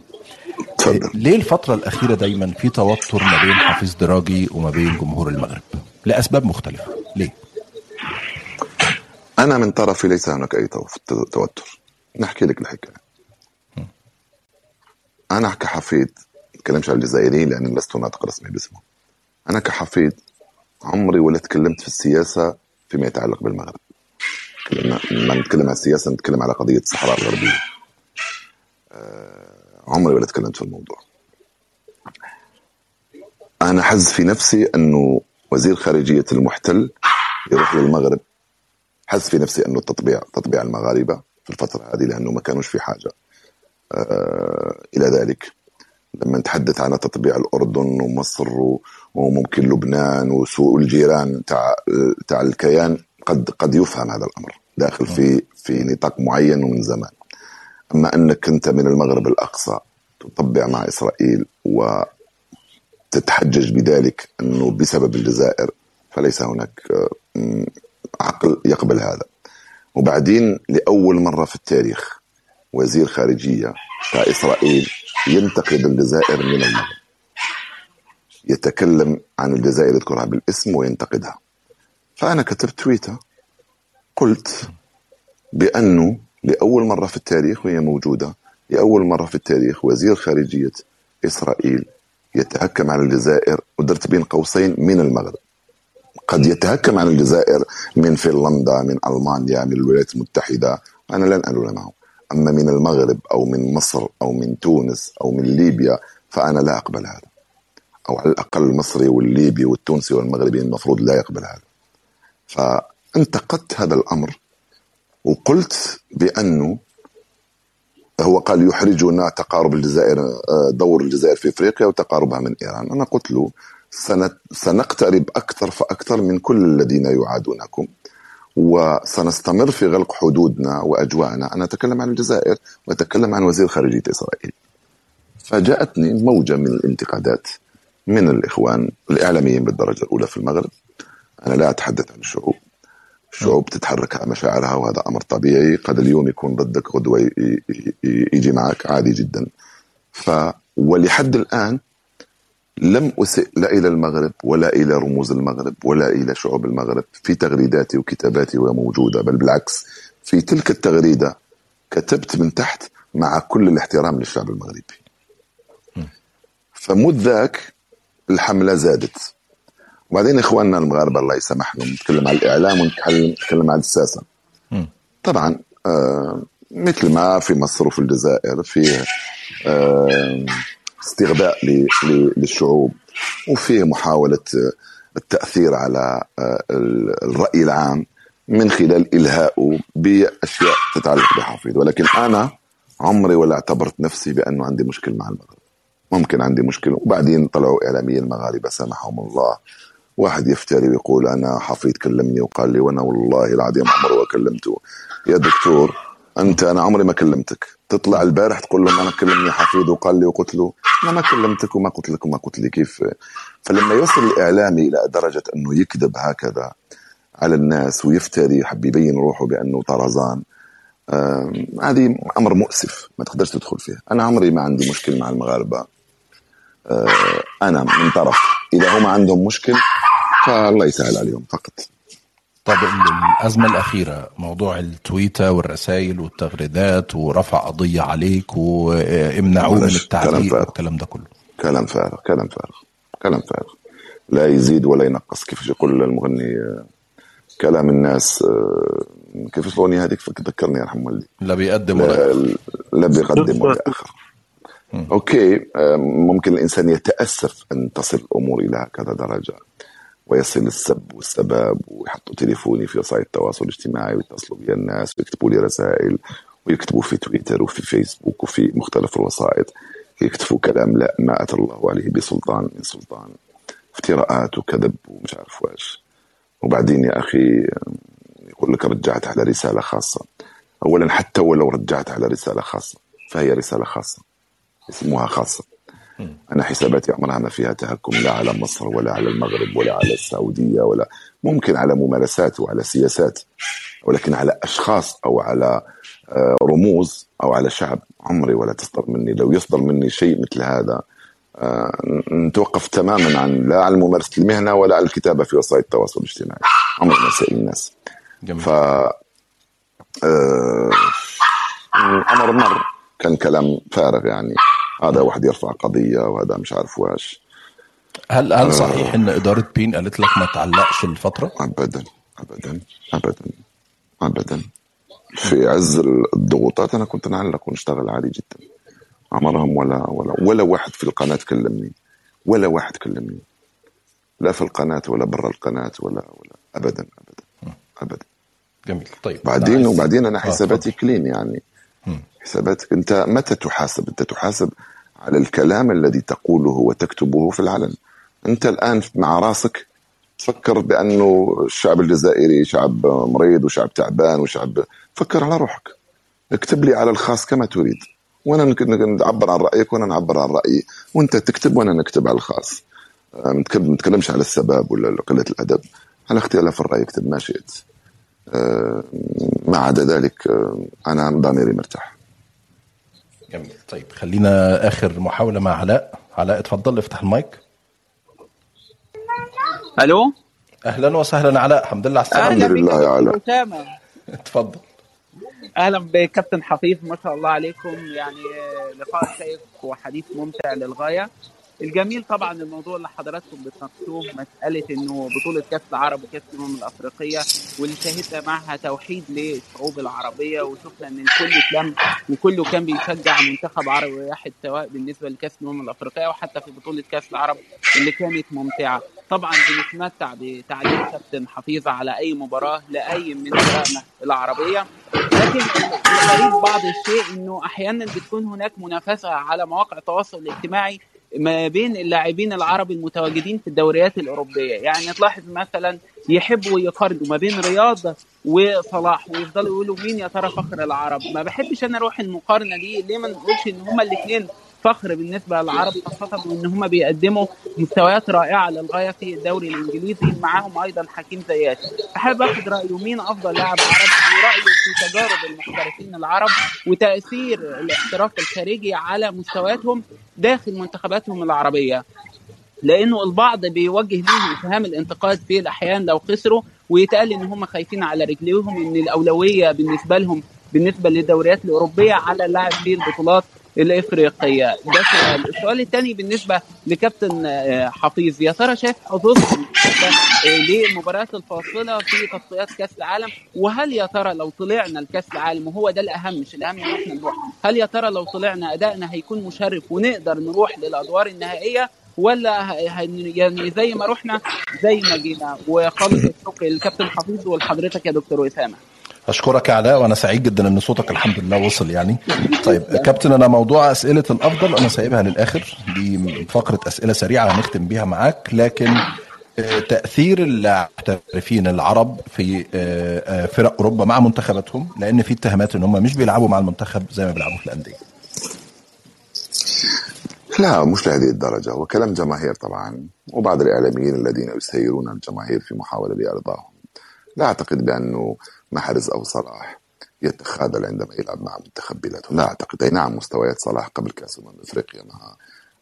تفضل ليه الفترة الأخيرة دايما في توتر ما بين حفيظ دراجي وما بين جمهور المغرب؟ لأسباب مختلفة. ليه؟ أنا من طرفي ليس هناك أي تو- توتر. نحكي لك الحكاية. أنا كحفيد أتكلمش عن الجزائريين لأني لست ناطق رسمي باسمه. أنا كحفيد عمري ولا تكلمت في السياسة فيما يتعلق بالمغرب. لما نتكلم عن السياسة نتكلم على قضية الصحراء الغربية. آه، عمري ولا تكلمت في الموضوع. أنا حز في نفسي أنه وزير خارجية المحتل يروح للمغرب. حس في نفسي أنه التطبيع تطبيع المغاربة في الفترة هذه لأنه ما كانوش في حاجة. آه إلى ذلك. لما نتحدث عن تطبيع الأردن ومصر وممكن لبنان وسوء الجيران تاع تاع الكيان قد قد يفهم هذا الأمر داخل في في نطاق معين ومن زمان. اما أنك انت من المغرب الأقصى تطبع مع إسرائيل وتتحجج بذلك أنه بسبب الجزائر فليس هناك آه، عقل يقبل هذا. وبعدين لأول مرة في التاريخ وزير خارجية بتاع إسرائيل ينتقد الجزائر من المغرب. يتكلم عن الجزائر يذكرها بالاسم وينتقدها. فأنا كتبت تويتر قلت بأنه لأول مرة في التاريخ وهي موجودة لأول مرة في التاريخ وزير خارجية إسرائيل يتهكم على الجزائر ودرت بين قوسين من المغرب. قد يتهكم عن الجزائر من فنلندا من ألمانيا من الولايات المتحدة أنا لن ألوم معه أما من المغرب أو من مصر أو من تونس أو من ليبيا فأنا لا أقبل هذا. أو على الأقل المصري والليبي والتونسي والمغربي المفروض لا يقبل هذا. فانتقدت هذا الأمر وقلت بأنه هو قال يحرجنا تقارب الجزائر آه، دور الجزائر في إفريقيا وتقاربها من إيران. أنا قلت له سنقترب أكثر فأكثر من كل الذين يعادونكم وسنستمر في غلق حدودنا وأجواءنا. أنا أتكلم عن الجزائر وأتكلم عن وزير خارجية إسرائيل. فجاءتني موجة من الانتقادات من الإخوان الإعلاميين بالدرجة الأولى في المغرب. أنا لا أتحدث عن الشعوب. الشعوب تتحرك على مشاعرها وهذا أمر طبيعي. قد اليوم يكون ضدك غدوة يجي معك عادي جدا. ف ولحد الآن لم أسئ لا إلى المغرب ولا إلى رموز المغرب ولا إلى شعوب المغرب. في تغريداتي وكتاباتي وهي موجودة بل بالعكس في تلك التغريدة كتبت من تحت مع كل الاحترام للشعب المغربي. فمذ ذاك الحملة زادت. وبعدين إخواننا المغاربة الله يسامح لهم نتكلم على الإعلام ونتكلم نتكلم على السياسة. طبعا آه مثل ما في مصر وفي الجزائر فيه آه استغباء للشعوب وفيه محاولة آه، التأثير على آه، ال- الرأي العام من خلال إلهائه بأشياء تتعلق بحفيظ ولكن أنا عمري ولا اعتبرت نفسي بأنه عندي مشكل مع المغرب. ممكن عندي مشكلة وبعدين طلعوا إعلاميين المغاربة سامحهم الله. واحد يفتري ويقول أنا حفيظ كلمني وقال لي وأنا والله العظيم عمري ما كلمته. يا دكتور أنت أنا عمري ما كلمتك. تطلع البارح تقول لهم أنا كلمني حفيظ وقال لي وقلت له أنا ما كلمتك وما قلت لك وما قلت لي كيف؟ فلما يوصل الإعلامي إلى درجة أنه يكذب هكذا على الناس ويفتري يحب يبين روحه بأنه طرزان هذه أمر مؤسف ما تقدرش تدخل فيه أنا عمري ما عندي مشكل مع المغاربة. آه، أنا من طرف. إذا هم عندهم مشكل فالله يسهل عليهم فقط. طب ال- الأزمة الأخيرة موضوع التويتة والرسائل والتغريدات ورفع قضية عليك وامنعوه من التعليق فارغ. والكلام ده كله. كلام فارغ كلام فارغ كلام فارغ. لا يزيد ولا ينقص كيف يقول المغني كلام الناس آه، كيف الاغنيه هذيك؟ فك- ذكرني يرحم والدي. لا بيقدم ولا لا, لا بيقدم ولا اخر أوكي آه، ممكن الإنسان يتأسف أن تصل الأمور إلى هكذا درجة ويصل السب والسباب ويحطوا تليفوني في وسائل التواصل الاجتماعي ويتصلوا بي الناس ويكتبوا لي رسائل ويكتبوا في تويتر وفي فيسبوك وفي مختلف الوسائط يكتبوا كلام لا ما أتى الله عليه بسلطان من سلطان افتراءات وكذب ومش عارف واش وبعدين يا أخي يقول لك رجعت على رسالة خاصة. اولا حتى ولو رجعت على رسالة خاصة فهي رسالة خاصة. اسمها خاصة. أنا حساباتي عمرها ما فيها تهكم لا على مصر ولا على المغرب ولا على السعودية ولا ممكن على ممارسات وعلى سياسات ولكن على أشخاص أو على آه، رموز أو على شعب عمري ولا تصدر مني. لو يصدر مني شيء مثل هذا آه، نتوقف تماما عن لا عن ممارسة المهنة ولا عن الكتابة في وسائل التواصل الاجتماعي. عمري ما سائل الناس. جميل. ف آه، الامر مر. كان كلام فارغ يعني. هذا واحد يرفع قضية وهذا مش عارف واش. هل هل صحيح إن إدارة بين قالت لك ما تعلقش الفترة؟ ابدا ابدا ابدا ابدا. في عز الضغوطات أنا كنت نعلق ونشتغل عادي جدا. عمرهم ولا ولا ولا واحد في القناة كلمني. ولا واحد كلمني. لا في القناة ولا برا القناة ولا ولا. ابدا ابدا ابدا. جميل. طيب بعدين عايز- وبعدين أنا آه، حساباتي. كلين يعني. حساباتك أنت متى تحاسب؟ أنت تحاسب على الكلام الذي تقوله وتكتبه في العلن. أنت الآن مع راسك تفكر بأنه الشعب الجزائري شعب مريض وشعب تعبان وشعب فكر على روحك. اكتب لي على الخاص كما تريد. وأنا نعبر عن رأيك وأنا نعبر عن رأيي وانت تكتب وأنا نكتب على الخاص. آه، ما نتكلمش على السباب ولا قلة الأدب. على اختلاف الرأي اكتب ما شئت. آه، ما عدا ذلك آه، أنا ضميري مرتاح. جميل طيب خلينا آخر محاولة مع علاء. علاء اتفضل افتح المايك. ألو؟ أهلا وسهلا علاء. الحمد لله على السلامة. الحمد لله يا علاء. اتفضل. أهلا بكابتن حفيظ ما شاء الله عليكم. يعني آه، لقاء شيق وحديث ممتع للغاية. الجميل طبعا الموضوع اللي حضراتكم بتناقشوه مسألة إنه بطولة كأس العرب وكأس الأمم الأفريقية واللي شهدنا معها توحيد للشعوب العربية وشفنا إن الكل اتلم وكله كان بيشجع منتخب عربي واحد سواء بالنسبة لكأس الأمم الأفريقية وحتى في بطولة كأس العرب اللي كانت ممتعة. طبعا بنتمتع بتعليق كابتن حفيظ على أي مباراة لأي من فرقنا العربية. لكن الغريب بعض الشيء إنه أحيانا بتكون هناك منافسة على مواقع التواصل الاجتماعي ما بين اللاعبين العرب المتواجدين في الدوريات الأوروبية. يعني تلاحظ مثلا يحبوا يقارنوا ما بين رياض وصلاح ويفضلوا يقولوا مين يا ترى فخر العرب؟ ما بحبش أنا أروح المقارنة دي. ليه ما نقولش إن هما الاثنين فخر بالنسبة للعرب خاصة وإن هم بيقدموا مستويات رائعة للغاية في الدوري الإنجليزي معاهم أيضا حكيم زيات أحب اخد رأيه مين أفضل لاعب عربي ورأيه في تجارب المحترفين العرب وتأثير الاحتراف الخارجي على مستوياتهم داخل منتخباتهم العربية؟ لأنه البعض بيوجه لهم اتهام الانتقاد في الأحيان لو خسروا ويتقال إن هم خايفين على رجليهم إن الأولوية بالنسبة لهم بالنسبة للدوريات الأوروبية على اللاعب في البطولات الافريقيه ده سؤال السؤال الثاني بالنسبة لكابتن آه، حفيظ. يا ترى شايف حظوظهم للمباريات الفاصلة في تصفيات كأس العالم؟ وهل يا ترى لو طلعنا لكأس العالم وهو ده الأهم مش الأهم إن إحنا نروح هل يا ترى لو طلعنا أدائنا هيكون مشرف ونقدر نروح للأدوار النهائية؟ ولا يعني زي ما رحنا زي ما جينا. وخالص الشكر للكابتن حفيظ ولحضرتك يا دكتور اسامه أشكرك علاء وأنا سعيد جدا إن صوتك الحمد لله وصل يعني. طيب كابتن أنا موضوع أسئلة الأفضل أنا سايبها للآخر. دي فقرة أسئلة سريعة هنختم بيها معاك. لكن آه، تأثير المحترفين العرب في آه، آه، فرق أوروبا مع منتخباتهم لأن في اتهامات إن هم مش بيلعبوا مع المنتخب زي ما بيلعبوا في الأندية. لا مش لهذه الدرجة. هو كلام جماهير طبعا وبعض الإعلاميين الذين يسيرون الجماهير في محاولة لإرضائهم لا أعتقد بأنه محرز أو صلاح يتخاذل عندما يلعب مع منتخب بلاده لا أعتقد أي نعم مستويات صلاح قبل كأس أمم أفريقيا مع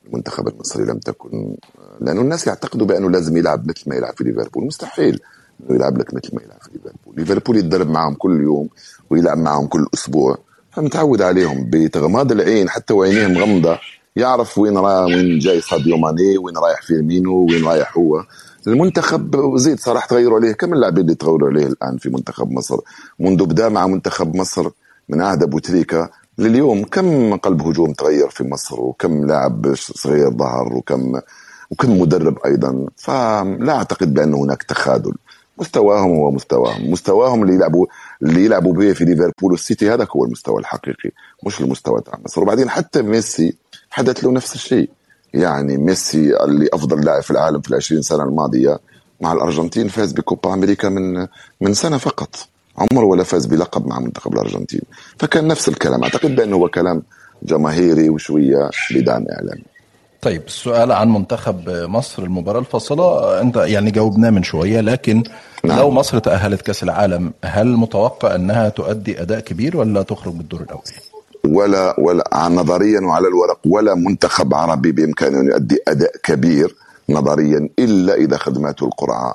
المنتخب المصري لم تكن لأنه الناس يعتقدوا بأنه لازم يلعب مثل ما يلعب في ليفربول. مستحيل إنه يلعب لك مثل ما يلعب في ليفربول. ليفربول يتدرب معهم كل يوم ويلعب معهم كل أسبوع. فمتعود عليهم بتغماض العين حتى وعينيه مغمضه يعرف وين راه وين جاي ساديو ماني وين رايح فيرمينو وين رايح هو. المنتخب زيد صراحة تغيروا عليه. كم اللاعبين اللي تغيروا عليه الآن في منتخب مصر؟ منذ بدا مع منتخب مصر من عهد أبو تريكة لليوم كم قلب هجوم تغير في مصر؟ وكم لاعب صغير ظهر؟ وكم وكم مدرب أيضا؟ فلا أعتقد بأن هناك تخاذل. مستواهم هو مستواهم. مستواهم اللي يلعبوا اللي يلعبوا به في ليفربول والسيتي هذا هو المستوى الحقيقي مش المستوى تاع مصر. وبعدين حتى ميسي حدث له نفس الشيء. يعني ميسي اللي أفضل لاعب في العالم في العشرين سنة الماضية مع الأرجنتين فاز بكوبا أمريكا من من سنة فقط. عمره ولا فاز بلقب مع منتخب الأرجنتين. فكان نفس الكلام. أعتقد بأنه هو كلام جماهيري وشوية بدعم إعلامي. طيب السؤال عن منتخب مصر المباراة الفاصلة. أنت يعني جاوبناه من شوية لكن نعم. لو مصر تأهلت كأس العالم هل متوقع أنها تؤدي أداء كبير ولا تخرج بالدور الأول؟ ولا ولا نظريا وعلى الورق ولا منتخب عربي بإمكانه أن يؤدي أداء كبير نظريا إلا إذا خدمته القرعة.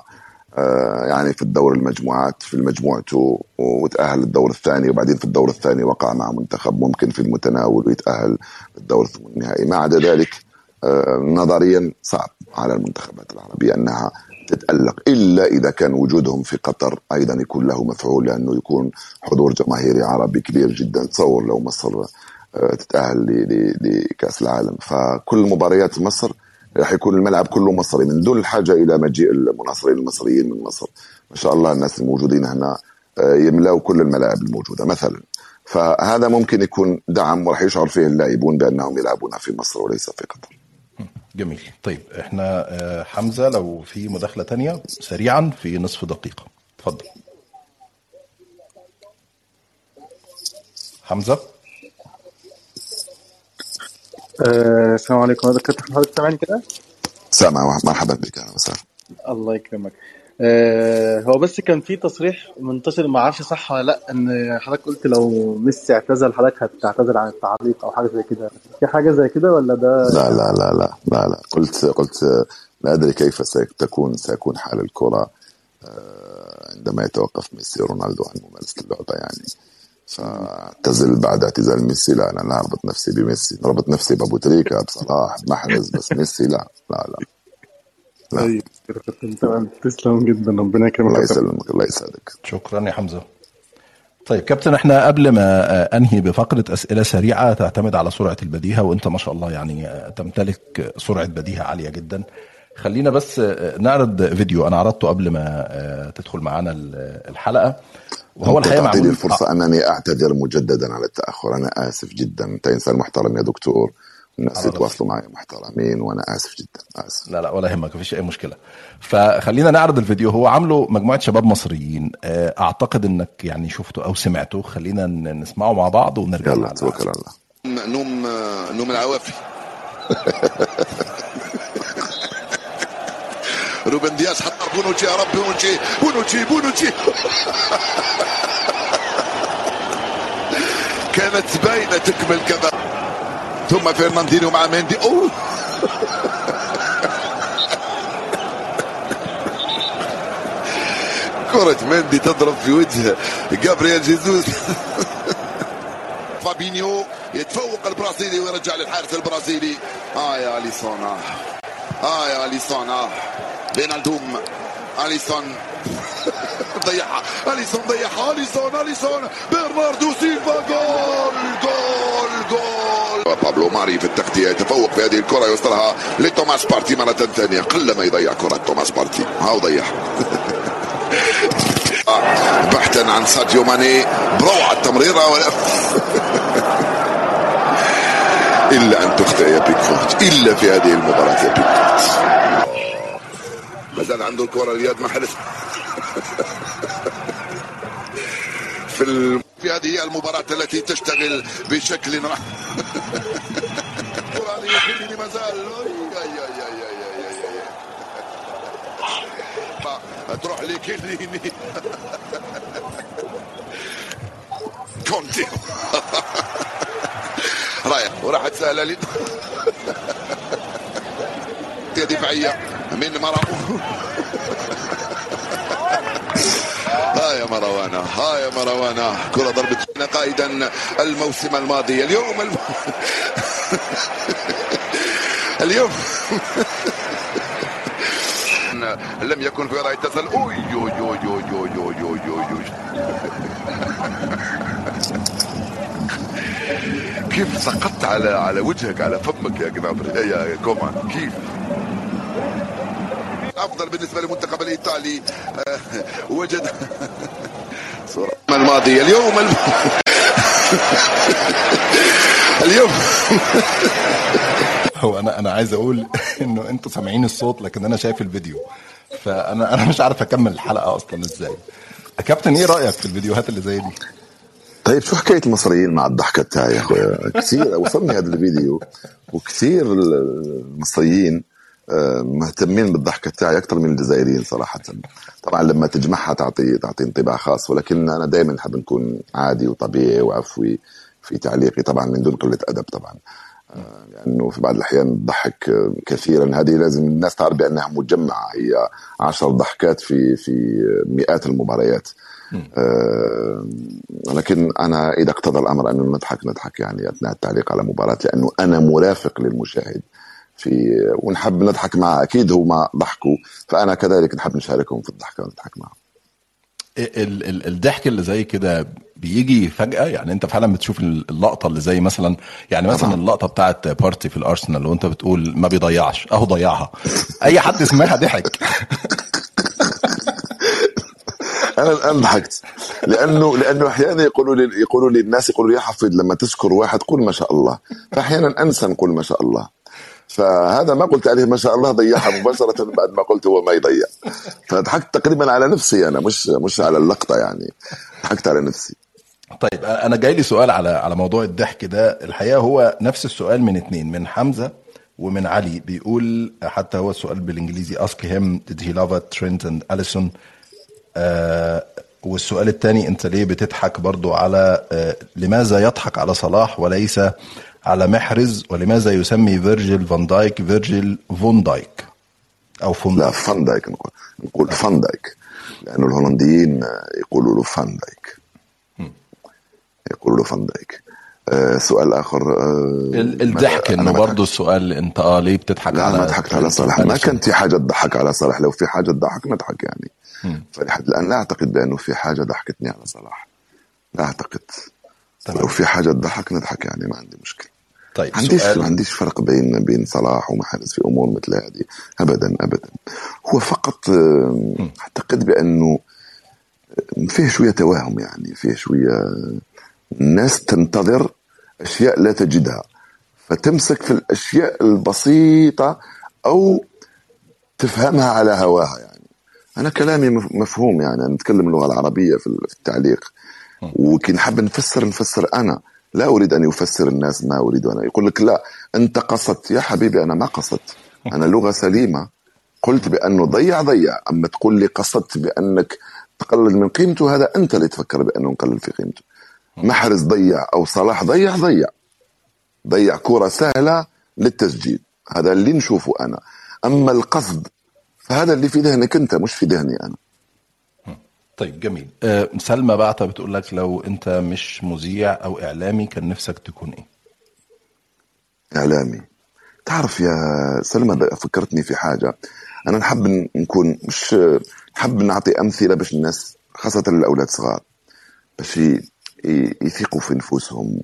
آه، يعني في الدور المجموعات في مجموعته وتأهل الدور الثاني وبعدين في الدور الثاني وقع مع منتخب ممكن في المتناول ويتأهل الدور الثمن النهائي. ما عدا ذلك آه، نظريا صعب على المنتخبات العربية أنها تتألق إلا إذا كان وجودهم في قطر أيضا يكون له مفعول لأنه يكون حضور جماهيري عربي كبير جدا تصور لو مصر آه، تتأهل ل- ل- لكأس العالم. فكل مباريات مصر راح يكون الملعب كله مصري من دون الحاجة إلى مجيء المناصرين المصريين من مصر. ما شاء الله الناس الموجودين هنا آه، يملأوا كل الملاعب الموجودة مثلا. فهذا ممكن يكون دعم وراح يشعر فيه اللاعبون بأنهم يلعبون في مصر وليس في قطر. جميل. طيب إحنا آه، حمزة لو في مداخلة تانية سريعا في نصف دقيقة. اتفضل. حمزة؟ آه، السلام عليكم. كابتن حضرتك سامعني كده؟ سامع مرحبا بك أهلا وسهلا. الله يكرمك. آه، هو بس كان في تصريح منتشر ما أعرفش صح ولا لأ إن حضرتك قلت لو ميسي اعتزل حضرتك هتعتذر عن التعليق أو حاجة زي كده. في حاجة زي كده ولا ده؟ لا لا لا لا لا لا. قلت قلت لا أدري كيف ستكون سيكون حال الكرة آه، عندما يتوقف ميسي ورونالدو عن ممارسة اللعبة يعني. فاعتزل بعد اعتزال ميسي. لا أنا لا أربط نفسي بميسي. ربط نفسي بأبو تريكة بصلاح بمحرز بس ميسي لا لا لا. لا طيب تمام تسلم جدا. ربنا يكرمك الله. يسلمك الله يسعدك. شكرا يا حمزة. طيب كابتن إحنا قبل ما آه، أنهي بفقرة أسئلة سريعة تعتمد على سرعة البديهة وأنت ما شاء الله يعني آه، تمتلك سرعة بديهة عالية جدا. خلينا بس آه، نعرض فيديو. أنا عرضته قبل ما آه، تدخل معانا ال- الحلقة. وهو تعطيني معمول الفرصة أنني أعتذر مجددا على التأخر. أنا آسف جدا. أنت إنسان محترم يا دكتور. الناس. يتواصلوا معي محترمين وأنا آسف جدا آسف. لا لا ولا يهمك مفيش أي مشكلة. فخلينا نعرض الفيديو. هو عامله مجموعة شباب مصريين. آه، أعتقد إنك يعني شفته أو سمعته. خلينا نسمعه مع بعض ونرجع يلا. توكل على الله. نوم نوم العوافي. روبن دياز حط بونوتشي يا رب بونوتشي بونوتشي بونوتشي. كانت باينة تكمل كذا ثم فرناندينيو مع مندي. أوه! كرة مندي تضرب في وجه جابرييل جيزوس. فابينيو يتفوق البرازيلي ويرجع للحارس البرازيلي. آه يا أليسون آه. آه يا أليسون آه. فينالدوم. أليسون. ضيعها أليسون ضيعها أليسون أليسون. برناردو سيلفا جول جول جول. بابلو ماري في التغطية. يتفوق في هذه الكرة يوصلها لتوماس بارتي مرة ثانية. قلما يضيع كرة توماس بارتي. هاو ضيعها بحثا عن ساديو ماني. بروعة التمريرة ولا إلا أن تخطئ يا بيكفورت إلا في هذه المباراة يا بيكفورت ما زال عنده الكرة رياض محرز في ال... في هذه المباراة التي تشتغل بشكل ما. تروح لي كليني كونتي. رايح وراحت سهله لي. دفاعية من مروان ها يا مروانة ها يا مروانة. كرة ضربة قائدا الموسم الماضي. اليوم الم... اليوم لم يكن في وضع التسلل أوي يو يو يو يو يو يو يو يو كيف سقطت على على وجهك على فمك يا جنابر يا كومان؟ كيف؟ أفضل بالنسبة للمنتخب الإيطالي. آه، وجد صورة. الماضي. اليوم الم... اليوم هو أنا أنا عايز أقول إنه أنتوا سامعين الصوت لكن أنا شايف الفيديو. فانا أنا مش عارف أكمل الحلقة أصلا إزاي. يا كابتن إيه رأيك في الفيديوهات اللي زي دي؟ طيب شو حكاية المصريين مع الضحكة تاعي يا اخويا كثير وصلني هذا الفيديو. وكثير المصريين مهتمين بالضحكة تاعي أكثر من الجزائريين صراحة. طبعا لما تجمعها تعطي تعطي انطباع خاص ولكن أنا دائما نحب نكون عادي وطبيعي وعفوي في تعليقي طبعا من دون قلة أدب طبعا. آه، لأنه في بعض الأحيان تضحك كثيرا هذه لازم الناس تعرف بأنها مجمعة. هي عشر ضحكات في في مئات المباريات. آه، لكن أنا إذا اقتضى الأمر انه نضحك نضحك يعني أثناء التعليق على مباراة لأنه أنا مرافق للمشاهد. في ونحب نضحك معه أكيد هو ما ضحكوا فأنا كذلك نحب نشاركهم في الضحكة ونضحك معهم. ال- ال- الضحك اللي زي كده بيجي فجأة؟ يعني أنت فعلا بتشوف اللقطة اللي زي مثلا يعني مثلا اللقطة بتاعت بارتي في الأرسنال وأنت بتقول ما بيضيعش أهو ضيعها. أي حد سمعها ضحك. أنا الآن ضحكت. لأنه لأنه أحيانا يقولوا لي يقولوا لي الناس يقولوا لي يا حفيظ لما تشكر واحد قول ما شاء الله. فاحيانا أنسى نقول ما شاء الله. فهذا ما قلت عليه ما شاء الله ضيعها مباشرة بعد ما قلت هو ما يضيع. فضحكت تقريبا على نفسي أنا مش مش على اللقطة يعني. ضحكت على نفسي. طيب أنا جاي لي سؤال على على موضوع الضحك ده. الحقيقة هو نفس السؤال من اتنين من حمزة ومن علي. بيقول حتى هو السؤال بالإنجليزي ask him did he love Trent and Allison? آه والسؤال الثاني أنت ليه بتضحك برضو على آه لماذا يضحك على صلاح وليس على محرز ولماذا يسمي فيرجيل فان دايك فيرجيل فون دايك؟ أو فون لا دايك. فان دايك نقول نقول فان دايك. لأنه الهولنديين يقولوا له فان دايك. يقولوا له فان دايك. آه سؤال آخر آه ال- الضحك إنه ما برضو السؤال أنت آه ليه بتضحك لا على ما ضحكت على صالح ما كانت في حاجة تضحك على صالح لو في حاجة تضحك نضحك يعني. فلحد الان لا أعتقد بأنه في حاجة ضحكتني على صلاح. لا أعتقد. تمام. لو في حاجة تضحك نضحك يعني ما عندي مشكلة. طيب ما عنديش سؤال. ما عنديش فرق بين بين صلاح ومحرز في أمور مثل هذه ابدا ابدا. هو فقط أعتقد بأنه فيه شوية توهم يعني فيه شوية الناس تنتظر أشياء لا تجدها فتمسك في الأشياء البسيطة أو تفهمها على هواها يعني. أنا كلامي مف- مفهوم يعني أنا نتكلم اللغة العربية في ال- في التعليق. وكي نحب نفسر نفسر أنا. لا أريد أن يفسر الناس ما أريد أنا يقول لك لا أنت قصدت يا حبيبي أنا ما قصدت. أنا لغة سليمة. قلت بأنه ضيع ضيع. أما تقول لي قصدت بأنك تقلل من قيمته هذا أنت اللي تفكر بأنه نقلل في قيمته. محرز ضيع أو صلاح ضيع ضيع. ضيع كرة سهلة للتسجيل. هذا اللي نشوفه أنا. أما القصد فهذا اللي في ذهنك أنت مش في ذهني أنا. طيب جميل. آه سلمى بعتة بتقول لك لو انت مش مذيع أو اعلامي كان نفسك تكون إيه؟ إعلامي. تعرف يا سلمى فكرتني في حاجة. أنا نحب نكون مش نحب نعطي أمثلة باش الناس خاصة الأولاد صغار باش يثقوا في نفوسهم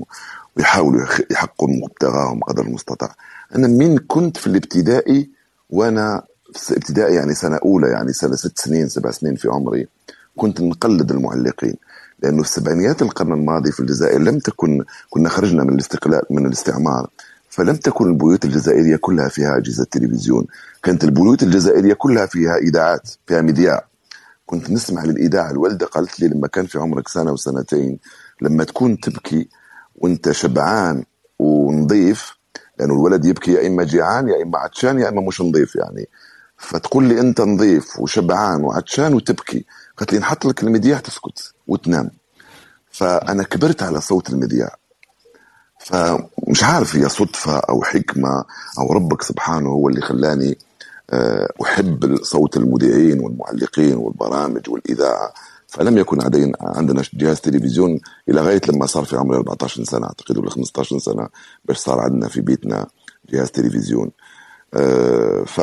ويحاولوا يحققوا مبتغاهم قدر المستطاع. أنا من كنت في الابتدائي وأنا في ابتدائي يعني سنة أولى يعني سنة ست سنين سبع سنين في عمري. كنت نقلد المعلقين لأنه في سبعينيات القرن الماضي في الجزائر لم تكن كنا خرجنا من الاستقلال من الاستعمار فلم تكن البيوت الجزائرية كلها فيها أجهزة تلفزيون كانت البيوت الجزائرية كلها فيها إذاعات فيها مذياع كنت نسمع للإذاعة الوالدة قالت لي لما كان في عمرك سنة وسنتين لما تكون تبكي وأنت شبعان ونظيف لأنه الولد يبكي يا إما جيعان يا إما عطشان يا إما مش نظيف يعني. فتقول لي أنت نظيف وشبعان وعطشان وتبكي. قالت لي نحط لك المذياع تسكت وتنام. فأنا كبرت على صوت المذياع. فمش عارف هي صدفة أو حكمة أو ربك سبحانه هو اللي خلاني آه، أحب صوت المذيعين والمعلقين والبرامج والإذاعة. فلم يكن عندنا عندنا جهاز تلفزيون إلى غاية لما صار في عمري 14 سنة. أعتقد ولا 15 سنة باش صار عندنا في بيتنا جهاز تلفزيون. آه، ف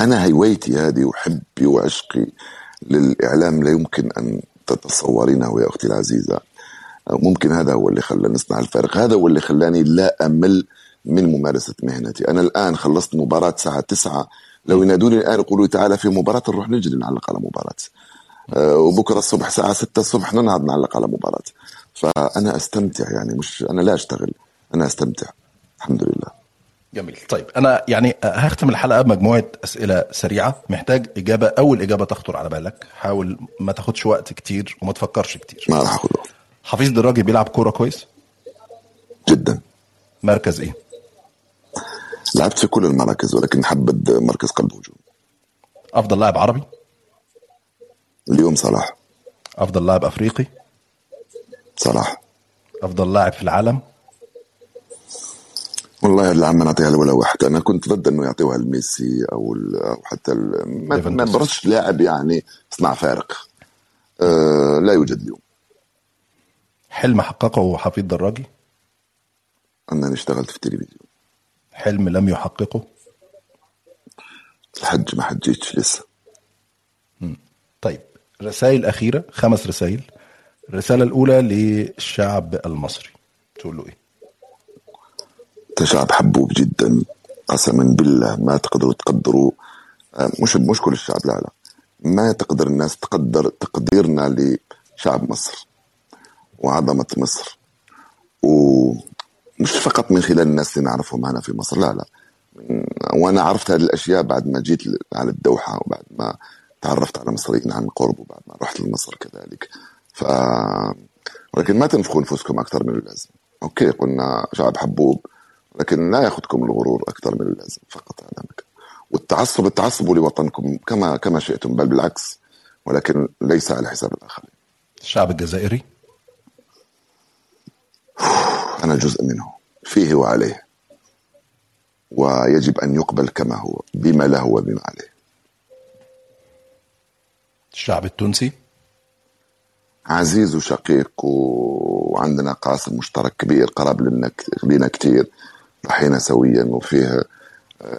أنا هوايتي هذه وحبي وعشقي للإعلام. لا يمكن أن تتصورينه يا أختي العزيزة. ممكن هذا هو اللي خلى نصنع الفارق هذا هو اللي خلاني لا أمل من ممارسة مهنتي. أنا الآن خلصت مباراة الساعة 9 لو ينادوني الآن يقولوا تعالى في مباراة نروح نجري نعلق على مباراة. آه، وبكرة الصبح الساعة 6 الصبح ننهض نعلق على مباراة. فأنا أستمتع يعني مش أنا لا أشتغل أنا أستمتع. الحمد لله. جميل. طيب أنا يعني هختم الحلقة بمجموعة أسئلة سريعة. محتاج إجابة أول إجابة تخطر على بالك. حاول ما تاخدش وقت كتير وما تفكرش كتير. ما راح اخذ وقت. حفيظ دراجي بيلعب كورة كويس؟ جدا. مركز إيه؟ لعبت في كل المراكز ولكن حبد مركز قلب هجوم أفضل لاعب عربي؟ اليوم صلاح. أفضل لاعب أفريقي؟ صلاح. أفضل لاعب في العالم؟ والله اللي عم نعطيها ولا واحد. أنا كنت ضد إنه يعطيوها لميسي أو ال- أو حتى ال- ما, ما برش لاعب يعني صنع فارق. أه لا يوجد اليوم. حلم حققه حفيظ دراجي؟ انني اشتغلت في التلفزيون. حلم لم يحققه؟ الحج ما حجيتش لسه. طيب رسائل أخيرة خمس رسائل. الرسالة الأولى للشعب المصري. تقول له إيه؟ شعب حبوب جدا. قسما بالله ما تقدروا تقدروا. آه، مش مش كل الشعب لا لا. ما تقدر الناس تقدر تقديرنا لشعب مصر وعظمة مصر. ومش فقط من خلال الناس اللي نعرفهم هنا في مصر لا لا. وأنا عرفت هذه الأشياء بعد ما جيت على الدوحة وبعد ما تعرفت على مصريين عن قرب وبعد ما رحت لمصر كذلك. ف ولكن ما تنفخوا أنفسكم أكثر من اللازم. أوكي قلنا شعب حبوب. لكن لا ياخذكم الغرور أكثر من اللازم فقط هذا والتعصب التعصب لوطنكم كما كما شئتم بل بالعكس ولكن ليس على حساب الآخرين. الشعب الجزائري؟ أنا جزء منه فيه وعليه ويجب أن يقبل كما هو بما له وبما عليه. الشعب التونسي؟ عزيز وشقيق وعندنا قاسم مشترك كبير قرب لنا لنا كثير ضحينا سويا وفيه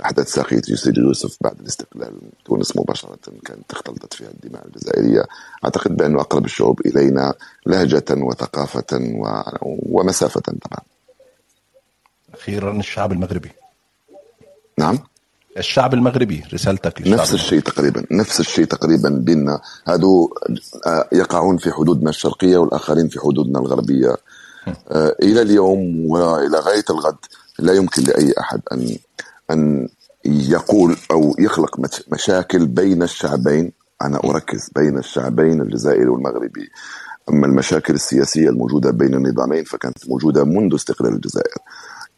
أحداث ساقية يوسف يوسف بعد الاستقلال. تونس مباشرة كانت اختلطت فيها الدماء الجزائرية. أعتقد بأنه أقرب الشعوب إلينا لهجة وثقافة و... ومسافة طبعا. أخيرا الشعب المغربي. نعم؟ الشعب المغربي رسالتك للشعب نفس الشيء تقريبا نفس الشيء تقريبا بيننا. هادو آه، يقعون في حدودنا الشرقية والآخرين في حدودنا الغربية. آه، إلى اليوم وإلى غاية الغد لا يمكن لأي أحد أن أن يقول أو يخلق مشاكل بين الشعبين. أنا أركز بين الشعبين الجزائري والمغربي. أما المشاكل السياسية الموجودة بين النظامين فكانت موجودة منذ استقلال الجزائر.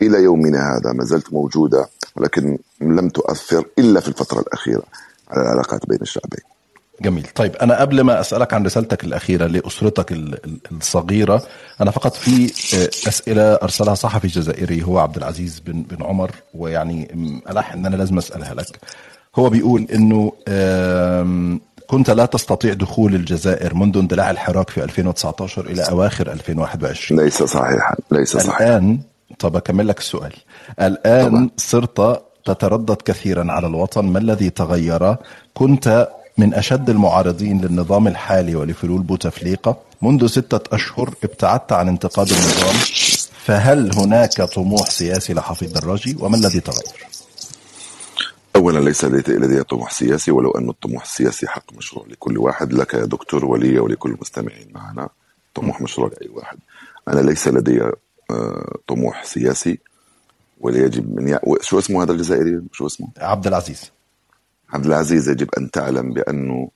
إلى يومنا هذا ما زالت موجودة ولكن لم تؤثر إلا في الفترة الأخيرة على العلاقات بين الشعبين. جميل. طيب أنا قبل ما أسألك عن رسالتك الأخيرة لأسرتك ال- ال- الصغيرة أنا فقط في آه، أسئلة أرسلها صحفي جزائري هو عبد العزيز بن بن عمر ويعني ألح إن أنا لازم أسألها لك. هو بيقول إنه كنت لا تستطيع دخول الجزائر منذ اندلاع الحراك في 2019 إلى أواخر 2021 ليس صحيحا ليس صحيحا. الآن طب أكمل لك السؤال. الآن صرت تتردد كثيرا على الوطن ما الذي تغير؟ كنت من أشد المعارضين للنظام الحالي ولفلول بوتفليقة منذ ستة أشهر ابتعدت عن انتقاد النظام فهل هناك طموح سياسي لحفيظ دراجي وما الذي تغير؟ اولا ليس لدي طموح سياسي ولو أن الطموح السياسي حق مشروع لكل واحد. لك يا دكتور ولي ولكل المستمعين معنا طموح مشروع لأي واحد. أنا ليس لدي آه، طموح سياسي ولا يجب من ي... شو اسمه هذا الجزائري؟ شو اسمه؟ عبد العزيز. عبد العزيز يجب أن تعلم بأنه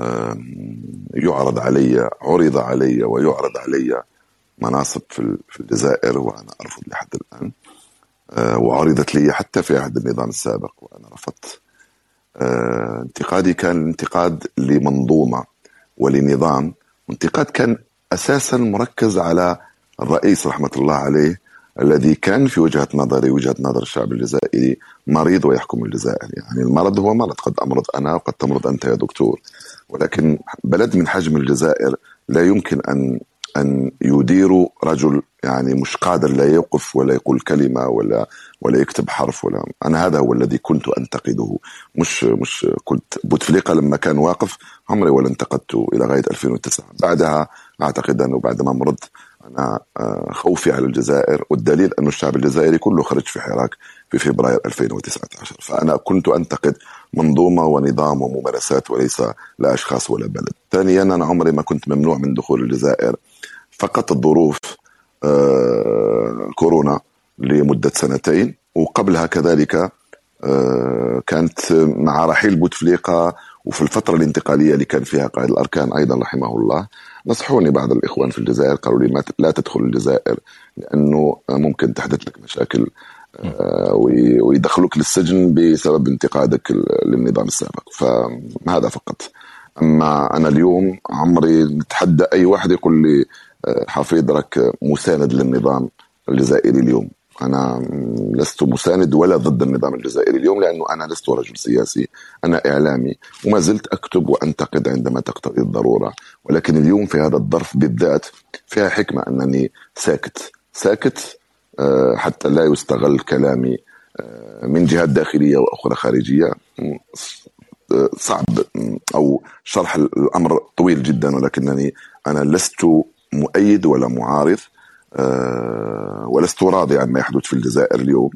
آم، يعرض علي عرض علي ويعرض علي مناصب في ال- في الجزائر وأنا أرفض لحد الآن. آه، وعرضت لي حتى في عهد النظام السابق وأنا رفضت. آه، انتقادي كان انتقاد لمنظومة ولنظام. وانتقاد كان أساسا مركز على الرئيس رحمة الله عليه الذي كان في وجهة نظري وجهة نظر الشعب الجزائري مريض ويحكم الجزائر. يعني المرض هو مرض قد أمرض أنا وقد تمرض أنت يا دكتور. ولكن بلد من حجم الجزائر لا يمكن أن أن يدير رجل يعني مش قادر لا يوقف ولا يقول كلمة ولا ولا يكتب حرف ولا. أنا هذا هو الذي كنت أنتقده. مش مش كنت بوتفليقة لما كان واقف عمري ولا انتقدته إلى غاية 2009 بعدها أعتقد أنه بعد ما مرض أنا آه، خوفي على الجزائر والدليل أن الشعب الجزائري كله خرج في حراك في فبراير 2019 فأنا كنت أنتقد منظومة ونظام وممارسات وليس لا أشخاص ولا بلد. ثانيا أنا عمري ما كنت ممنوع من دخول الجزائر. فقط الظروف آه، كورونا لمدة سنتين وقبلها كذلك آه، كانت مع رحيل بوتفليقة وفي الفترة الانتقالية اللي كان فيها قائد الأركان أيضا رحمه الله. نصحوني بعض الإخوان في الجزائر قالوا لي لا تدخل الجزائر لأنه ممكن تحدث لك مشاكل آه، وي- ويدخلوك للسجن بسبب انتقادك للنظام السابق. فهذا فقط. أما أنا اليوم عمري نتحدى أي واحد يقول لي آه، حفيظ راك مساند للنظام الجزائري اليوم. أنا م- لست مساند ولا ضد النظام الجزائري اليوم لأنه أنا لست رجل سياسي أنا إعلامي وما زلت أكتب وأنتقد عندما تقتضي الضرورة. ولكن اليوم في هذا الظرف بالذات فيها حكمة أنني ساكت. ساكت آه، حتى لا يستغل كلامي آه، من جهات داخلية وأخرى خارجية. م- آه، صعب أو شرح الأمر طويل جدا ولكنني أنا لست مؤيد ولا معارض ولست راضي عما يحدث في الجزائر اليوم.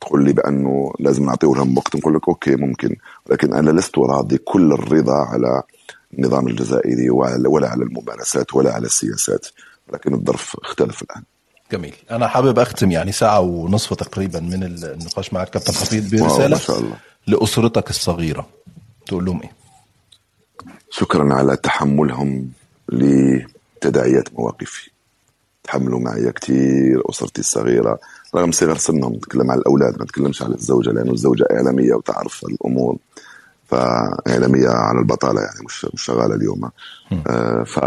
تقول لي بأنه لازم نعطيه لهم وقت. نقول لك أوكي ممكن. ولكن أنا لست راضي كل الرضا على النظام الجزائري ولا على الممارسات ولا على السياسات. ولكن الظرف اختلف الآن. جميل. أنا حابب أختم يعني ساعة ونصف تقريبا من النقاش مع الكابتن حفيظ برساله ما شاء الله. لأسرتك الصغيرة. تقول لهم إيه؟ شكرا على تحملهم لتداعيات مواقفي. تحملوا معي كثير أسرتي الصغيرة. رغم صغر سنهم نتكلم على الأولاد ما نتكلمش على الزوجة لأنه الزوجة إعلامية وتعرف الأمور. فإعلامية على البطالة يعني مش مش شغالة اليوم. آه ف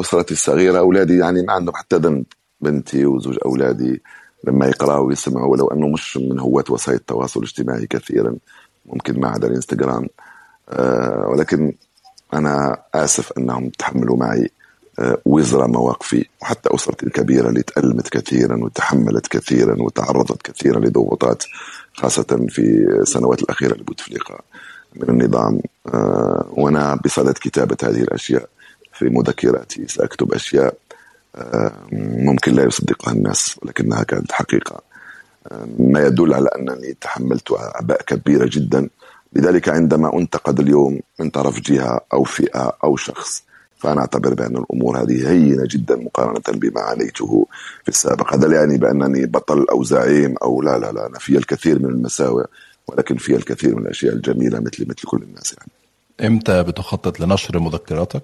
اسرتي الصغيرة أولادي يعني ما عندهم حتى ذنب. بنتي وزوج أولادي لما يقرأوا ويسمعوا ولو أنه مش من هواة وسائل التواصل الاجتماعي كثيرا ممكن ما عدا الإنستغرام. آه ولكن أنا آسف أنهم تحملوا معي وزر مواقفي وحتى أسرتي الكبيرة اللي تألمت كثيرا وتحملت كثيرا وتعرضت كثيرا لضغوطات خاصة في السنوات الأخيرة لبوتفليقه من النظام آه، وأنا بصدد كتابة هذه الأشياء في مذكراتي. سأكتب أشياء آه، ممكن لا يصدقها الناس ولكنها كانت حقيقة. ما يدل على أنني تحملت اعباء كبيرة جدا. لذلك عندما أنتقد اليوم من طرف جهة أو فئة أو شخص فأنا أعتبر بأن الأمور هذه هينة جدا مقارنة بما عانيته في السابق. هذا لا يعني بأنني بطل أو زعيم أو لا لا لا أنا في الكثير من المساوئ ولكن في الكثير من الأشياء الجميلة مثل مثل كل الناس يعني. إمتى بتخطط لنشر مذكراتك؟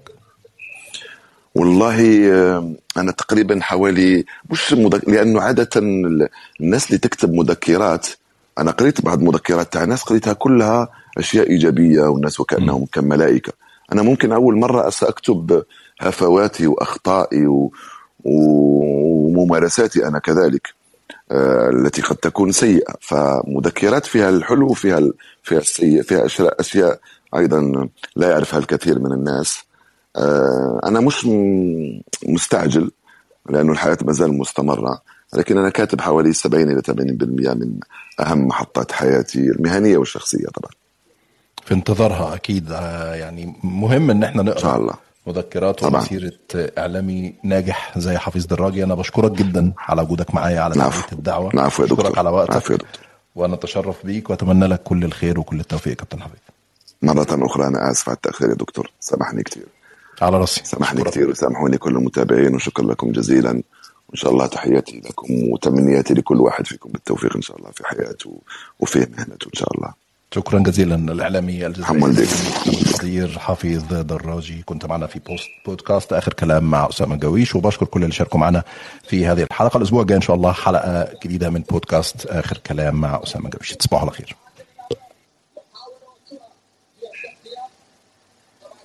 والله آه، أنا تقريبا حوالي مش مذك... لأنه عادة ال- الناس اللي تكتب مذكرات أنا قريت بعض مذكرات تاع ناس قريتها كلها أشياء إيجابية والناس وكأنهم كملائكة. أنا ممكن أول مرة ساكتب هفواتي وأخطائي و... وممارساتي أنا كذلك آه، التي قد تكون سيئة. فمذكرات فيها الحلو وفيها فيها السيء فيها أشياء أشياء أيضا لا يعرفها الكثير من الناس. آه، أنا مش مستعجل لأنه الحياة ما زال مستمرة لكن أنا كاتب حوالي 70 إلى 80% من أهم محطات حياتي المهنية والشخصية طبعا. في انتظارها أكيد. آه، يعني مهم إن إحنا نقرأ إن شاء الله. مذكرات طبعاً. ومسيرة إعلامي ناجح زي حفيظ دراجي. أنا بشكرك جدا على وجودك معايا على العفو. تلبيه الدعوة. العفو يا بشكرك دكتور. على وقتك. العفو يا دكتور. وأنا أتشرف بيك وأتمنى لك كل الخير وكل التوفيق يا كابتن حفيظ. مرة أخرى أنا آسف على التأخير يا دكتور. سامحني كثير على راسي. سامحني. كثير وسامحوني كل المتابعين وشكرا لكم جزيلا. وإن شاء الله تحياتي لكم وتمنياتي لكل واحد فيكم بالتوفيق إن شاء الله في حياته وفي مهنته إن شاء الله. شكرا جزيلا الاعلامي الجزائري. القدير حفيظ دراجي. كنت معنا في بوست بودكاست آخر كلام مع أسامة جويش وبشكر كل اللي شاركوا معنا في هذه الحلقة. الأسبوع الجاي إن شاء الله حلقة جديدة من بودكاست آخر كلام مع أسامة جويش تصبحوا على خير.